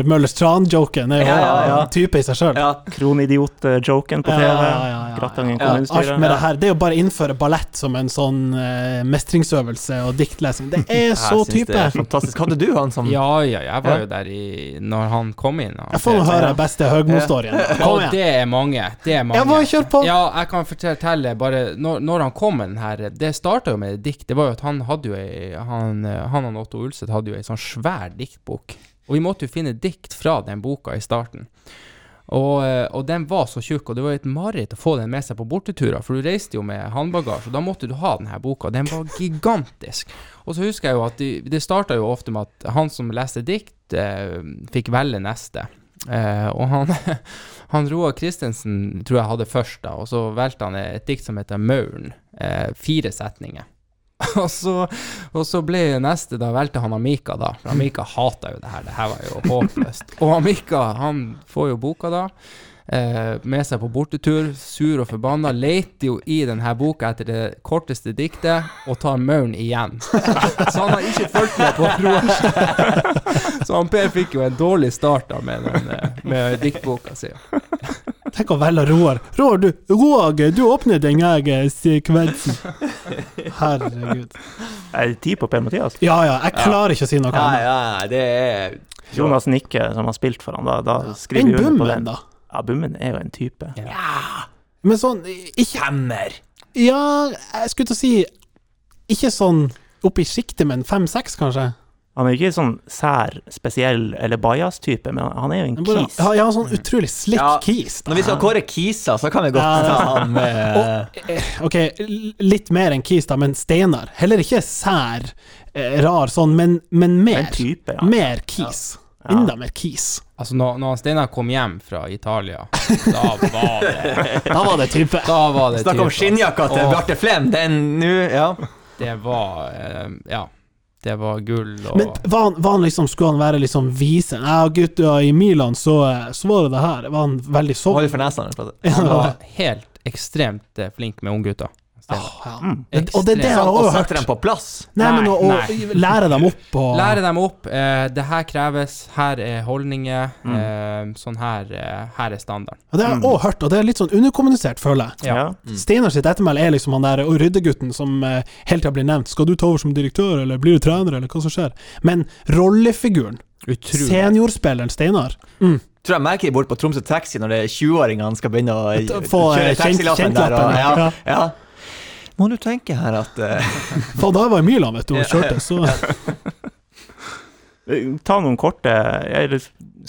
Møllers Tran-joken er jo Ja, ja, ja. en type i seg sjøl. Ja. Kronidiot-joken på TV. ja, ja, ja, ja. Grattangen Alt kommunestyre. med det her, det er jo bare å innføre ballett som en sånn uh, mestringsøvelse og diktlesing. Det er så type! Det er fantastisk. Hadde du han som Ja, ja, jeg var Ja. jo der i Når han kom inn. Han, Jeg får nå høre beste Høgmo-storyen. Kom Og igjen. det er mange. Det er mange. Ja, bare kjør på. Ja, jeg kan fortelle bare Når, når han kom med den her Det starta jo med et dikt. Det var jo at han hadde jo ei Han, han og Otto Ulseth hadde jo ei sånn svær diktbok. Og vi måtte jo finne dikt fra den boka i starten. Og, eh, og den var så tjukk, og det var et mareritt å få den med seg på borteturer, for du reiste jo med håndbagasje, og da måtte du ha denne boka. Den var gigantisk. Og så husker jeg jo at de, det starta jo ofte med at han som leste dikt, eh, fikk velge neste. Eh, og han, han Roar Christensen tror jeg hadde først, da, og så valgte han et dikt som heter Mauren. Eh, fire setninger. og, så, og så ble neste, da valgte han Amika, da. For Amika hata jo det her, det her var jo håpløst. Og Amika, han får jo boka da. Eh, med seg på bortetur, sur og forbanna, leter jo i denne boka etter det korteste diktet, og tar mauren igjen. Så han har ikke fulgt med på broren. Så han Per fikk jo en dårlig start da med, den, eh, med diktboka si. Tenk å velge Roar. Roar, du, Roar, du åpner den her eh, sekvensen. Herregud. Er det tid på Per-Mathias? Ja ja, jeg klarer ikke å si noe annet. ja, det er Jonas Nikke, som har spilt for han, da, da skriver vi under på Bummen, den. da? Ja, Bummen er jo en type. Ja, Men sånn ikke Femmer! Ja, jeg skulle til å si Ikke sånn oppe i sjiktet, men fem-seks, kanskje? Han er ikke sånn sær, spesiell eller bajas-type, men han er jo en kis. Ja, ja, sånn utrolig slick Ja, kis. da. Når vi skal kåre Kisa, så kan vi godt Ja. ta han med Og, eh, ok, litt mer enn Kis, da, men Steinar. Heller ikke sær, eh, rar sånn, men, men mer. En type, ja. Mer Kis. Ja. Enda mer Kis. Altså, når, når Steinar kom hjem fra Italia, da var det Da var det type. Da var det Snakk om typ, skinnjakka til Bjarte Flem, den nå, ja. Det var eh, Ja. Det var gull og Men var han, var han liksom, skulle han være liksom vise? Ja, gutta, i Milan så, så var det det her. Var han veldig sånn? Hold for nesa. Plasser. Han var helt ekstremt eh, flink med unggutter. Steinar. Ja. Mm. Og det er det jeg har også sette dem på plass. Nei, men å, lære dem opp og Lære dem opp. Eh, det her kreves. Her er holdninger. Mm. Eh, sånn her, eh, her er standarden. Ja, Det har jeg også hørt, og det er litt sånn underkommunisert, føler jeg. Ja. Steinar sitt ettermæle er liksom han der ryddegutten som eh, hele tida blir nevnt. Skal du ta over som direktør, eller blir du trener, eller hva som skjer? Men rollefiguren, Utrolig. seniorspilleren Steinar mm. Tror jeg merker det bort på Tromsø Taxi når det er 20-åringene skal begynne å Få, eh, kjøre kjent- taxilappen der. Og, ja, ja. Må du tenke her at eh, Faen, da var i Milan, vet du, og kjørte, så Eh, Ta noen korte Eller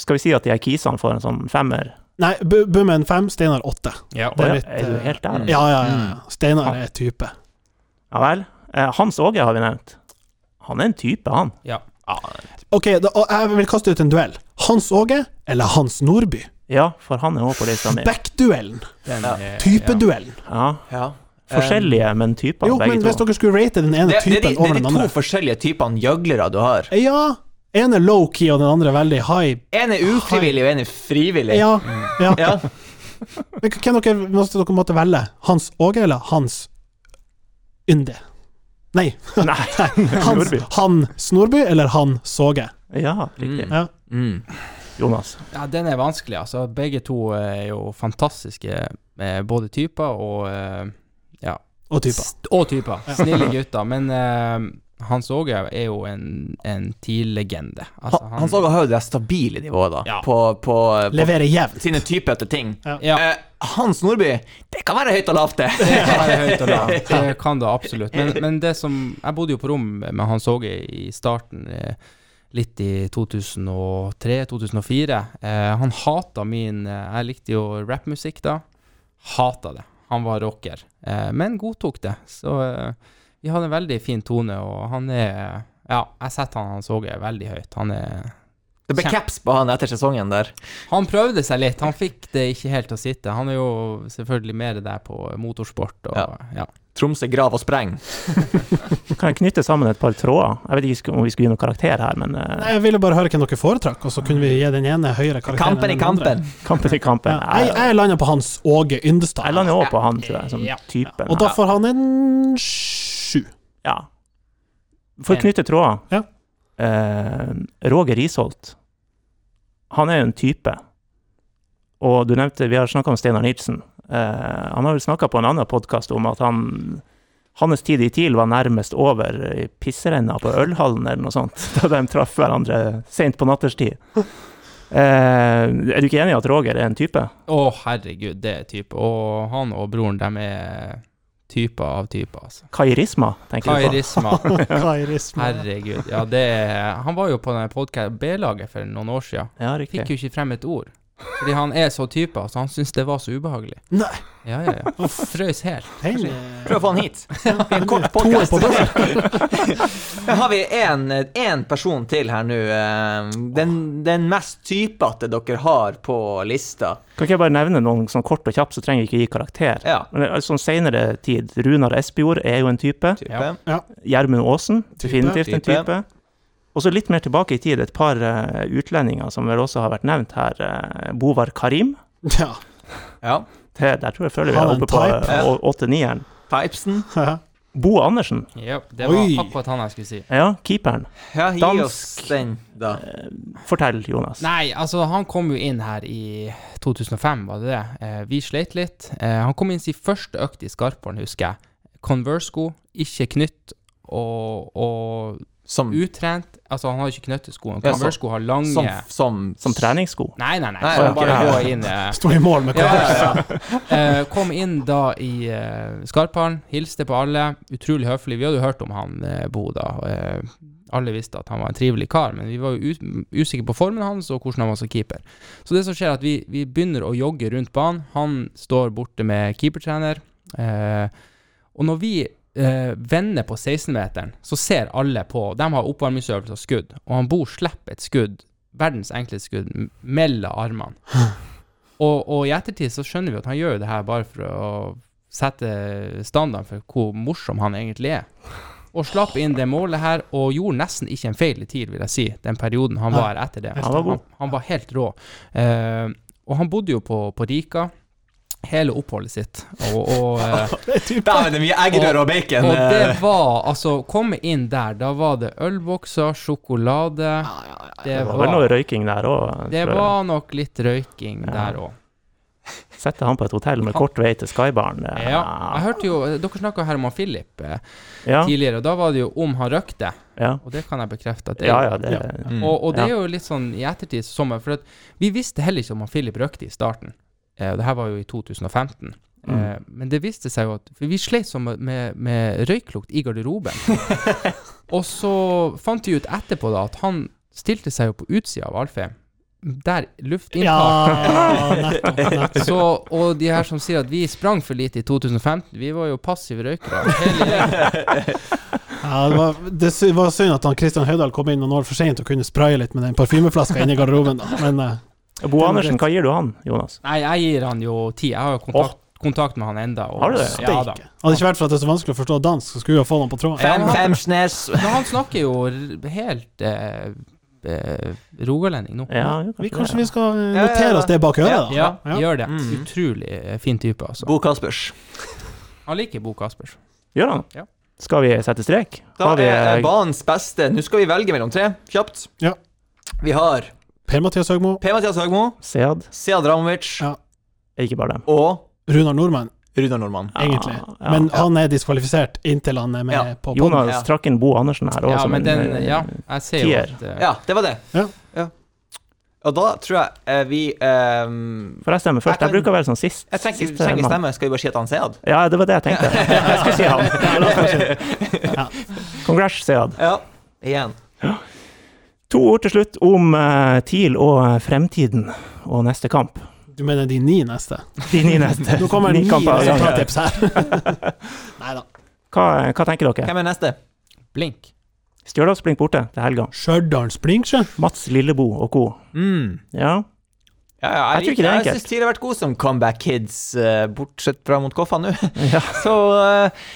skal vi si at de her kisene får en sånn femmer? Nei, Bummen fem, Steinar åtte. Ja. Det er litt, er du eh, helt der? Ja, ja, ja. ja. Steinar er type. Ja vel. Eh, Hans Åge har vi nevnt. Han er en type, han. Ja. Ok, da, jeg vil kaste ut en duell. Hans Åge eller Hans Nordby? Ja, for han er òg på lista mi. Er- Typeduellen. Ja. ja. Forskjellige, men typer, Jo, men to. hvis dere skulle rate den ene Det, det, det, over den andre det er de to forskjellige typene gjøglere du har. Ja. En er low-key, og den andre er veldig high. En er ufrivillig, og en er frivillig. Ja. ja. Ja. Men hvem dere, måtte dere måtte velge? Hans Åge eller Hans Ynde? Nei. Nei, Hans, han Snorby eller han Såge? Ja, riktig. Mm. Ja. Mm. Jonas. Ja, den er vanskelig, altså. Begge to er jo fantastiske, eh, både typer og eh. Og typer. Og typer. Snille gutter. Men uh, Hans Åge er jo en, en TIL-legende. Altså, Han, Hans Åge har jo det stabile nivået, da. Ja. På, på, på Leverer jevnt. sine typer til ting. Ja. Ja. Eh, Hans Nordby, det kan være høyt og lavt, det. Det kan være høyt og lavt. Det kan det absolutt. Men, men det som Jeg bodde jo på rom med Hans Åge i starten, eh, litt i 2003-2004. Eh, han hata min Jeg likte jo rappmusikk da. Hata det. Han var rocker, eh, men godtok det. Så eh, vi hadde en veldig fin tone, og han er Ja, jeg setter han han så veldig høyt. Han er Det ble caps på han etter sesongen der. Han prøvde seg litt, han fikk det ikke helt til å sitte. Han er jo selvfølgelig mer der på motorsport og Ja. ja. Tromsø grav og spreng. Kan jeg knytte sammen et par tråder? Jeg vet ikke om vi skulle gi noen karakter her, men uh... Nei, Jeg ville bare høre hvem dere foretrakk, og så kunne vi gi den ene høyere karakter Kampen i kampen. kampen i kampen Ja, jeg, jeg lander på Hans Åge Yndestad. Jeg lander òg på han, tror jeg, som Ja. typen. Og da får han en sju. Ja. For å knytte tråder Ja. Eh, Roger Risholt. Han er jo en type. Og du nevnte Vi har snakka om Steinar Nilsen. Eh, han har vel snakka på en annen podkast om at han hans tid i TIL var nærmest over i pisserenna på ølhallen eller noe sånt, da de traff hverandre sent på natterstid. Eh, er du ikke enig i at Roger er en type? Å, herregud, det er type. Og han og broren, de er typer av typer, altså. Kairisma, tenker du på? Kairisma. Kairisma. Herregud. Ja, det Han var jo på den podcast B-laget for noen år siden. Ja, riktig. Fikk jo ikke frem et ord. Fordi han er så type, altså. Han syntes det var så ubehagelig. Nei. Ja, ja, ja. Frøys helt. Hei. Prøv å få han hit. En kort podkast. har vi én person til her nå. eh, Den, den mest typete dere har på lista. Kan ikke jeg bare nevne noen sånn kort og kjapt, så trenger jeg ikke gi karakter. Ja. Men altså, Sånn senere tid, Runar Espejord er jo en type. Type. Ja. Gjermund Aasen, Type. definitivt en Type. Og så litt mer tilbake i tid, et par eh, utlendinger som vel også har vært nevnt her. eh, Bovar Karim. Ja. Ja. Det, der tror jeg føler vi er oppe på eh, åtte-nieren. Pipesen. Bo Andersen. Ja, det Oi. var akkurat han jeg skulle si. Ja, keeperen. Ja, gi Dansk. oss den, da. Fortell, Jonas. Nei, altså, han kom jo inn her i 2005, var det det? Vi sleit litt. Han kom inn sin første økt i Skarpvollen, husker jeg. Converse-sko, ikke knytt og, og Som, utrent. Altså, han har ikke knøttesko. Ja, så- Converse-sko har lange som, som, Som treningssko. Nei, nei, nei. Nei, så bare ja. gå inn uh, Stå i mål med Ja, Converse. ja, ja. uh, kom inn da i uh, Skarphallen, hilste på alle. Utrolig høflig. Vi hadde jo hørt om han uh, Bo, da. Uh, alle visste at han var en trivelig kar, men vi var jo usikre på formen hans og hvordan han var som keeper. Så det som skjer, er at vi, vi begynner å jogge rundt banen. Han står borte med keepertrener. Eh, og når vi eh, vender på 16-meteren, så ser alle på De har oppvarmingsøvelse og skudd, og han Bo slipper et skudd, verdens enkleste skudd, mellom armene. Og, og i ettertid så skjønner vi at han gjør jo det her bare for å sette standarden for hvor morsom han egentlig er. Og slapp inn det målet her, og gjorde nesten ikke en feil i tid, vil jeg si, den perioden han var her etter det. Han var. Han, han var helt rå. Eh, og han bodde jo på, på Rika hele oppholdet sitt, og, og eh, er. Dæven, det mye eggerøre og bacon. og det eh. var Altså, komme inn der, da var det ølbokser, sjokolade Det Det var vel noe røyking der òg. det var nok litt røyking Ja. der òg. Sette han på et hotell med kort vei til Skybaren. Ja. Jeg hørte jo Dere snakka her om han Philip eh, ja, tidligere, og da var det jo om han røykte. ja. Og det kan jeg bekrefte at det Ja, ja, det Ja. Mm. Og, og det er jo litt sånn i ettertid sommer, for at vi visste heller ikke om han Philip røykte i starten. Eh, det her var jo i 2015. Eh, Mm. men det viste seg jo at For vi sleit sånn med, med, røyklukt i garderoben. og så fant vi ut etterpå da at han stilte seg jo på utsida av Alfheim. Der luftinntak Ja. Så, og de her som sier at vi sprang for lite i 2015, vi var jo passive røykere. Ja, det, var, det var synd at han Christian Høydahl kom inn noen år for sent og kunne spraye litt med den parfymeflaska inni garderoben, da. Men eh, Bo Andersen, hva gir du han, Jonas? Nei, jeg gir han jo ti. Jeg har jo kontakt, kontakt med han enda. Og, Har du det? Ja da. Hadde det ikke vært for at det er så vanskelig å forstå dansk, så skulle vi ha fått han på tråden. Fem, fem snes. Men han snakker jo helt eh, eh, rogalending nå. Ja, Vi, kanskje det, ja. vi skal eh, notere oss det bak øret, da? Ja, Ja. gjør det. Mm. Utrolig eh, fin type, altså. Bo Kaspers. Han liker Bo Kaspers. Gjør han? Ja. Skal vi sette strek? Da Har vi, er banens beste Nå skal vi velge mellom tre, kjapt. Ja. Vi har Per-Mathias Høgmo, Per-Mathias Høgmo, Sead? Sead Ramovic Ja. Ikke bare dem. og Runar Nordmann, Runar Nordmann. egentlig. ja. Men han er diskvalifisert inntil han er med Ja. på podden. Jonas Ja. trakk inn Bo Andersen her òg, Ja, som men en den eh, Ja, jeg ser jo at uh... Ja, det var det. Ja. Og da tror jeg eh, vi um, Får jeg stemme først? Jeg kan- Jeg bruker vel sånn sist. Jeg trenger siste trenger ikke stemme, skal vi bare si at han Sead? Ja, det var det jeg tenkte. Jeg skulle si han. Ja. Congrats, Sead. Ja. Igjen. To ord til slutt om uh, TIL og eh, fremtiden og neste kamp. Du mener de ni neste? De ni neste. Nå kommer Ni ni resultattips her. Nei da. Hva, hva tenker dere? Hvem er neste? Blink. Stjørdals Blink borte til helga. Stjørdals Blink, sjø? Mats Lillebo og co. Mm. Ja. Ja, ja, Jeg jeg, tror ikke er jeg syns TIL har vært god som comeback kids, eh, bortsett fra mot Koffa nå. ja. Så uh,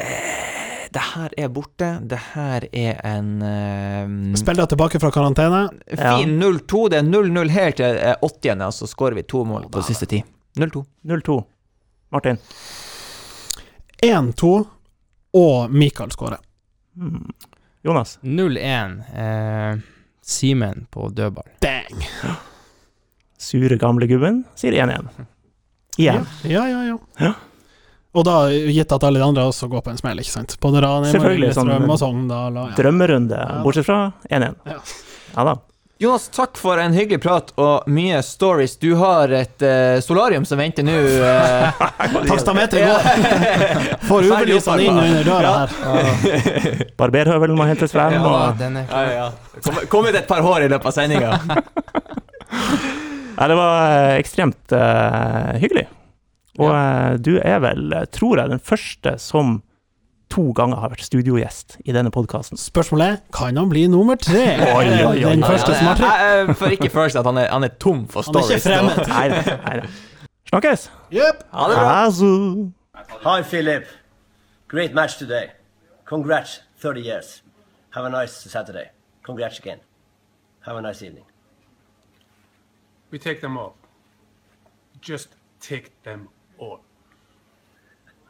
eh, Det her er borte. Det her er en Spill Spiller tilbake fra karantene. fin 0-2. Det er 0-0 helt til eh, 80. og så skårer vi to mål på siste ti. 0-2. 0-2. Martin. 1-2, og Mikael skårer. Hmm. Jonas. 0-1. Eh, Simen på dødball. Dang! Sure gamle gubben sier 1-1. Igjen. Ja, ja, ja. Og da gitt at alle de andre også går på en smell, ikke sant. Både Ranheim, og Selvfølgelig, sånn- Lillestrøm og Sogndal og ja. Drømmerunde, bortsett fra 1-1. Ja. Ja da. Jonas, takk for en hyggelig prat og mye stories. Du har et uh, solarium som venter nå. Uh, Takstameteret går! Får ubelysene inn under døra her. Barberhøvelen må hentes frem. Ja, Og, den er Ja, ja. Kom, kom ut et par hår i løpet av sendinga. ja, det var eh, ekstremt uh, hyggelig. Og ja. du er vel, eh, tror jeg, den første som to ganger har vært studiogjest i denne podkasten. Spørsmålet er kan han bli nummer tre? Oi, oi, oi. Den første som har tre. Jeg, jeg får ikke følelsen at han er, han er tom for Han er ikke stories. fremmed. Nei, nei, nei. Snakkes! Jepp. Ha det bra. Altså. Hi, Philip. Great match today. Congrats, 30 years. Have a nice Saturday. Congrats again. Have a nice evening. We take them all. Just take them all.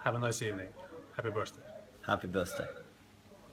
Have a nice evening. Happy birthday. Happy birthday.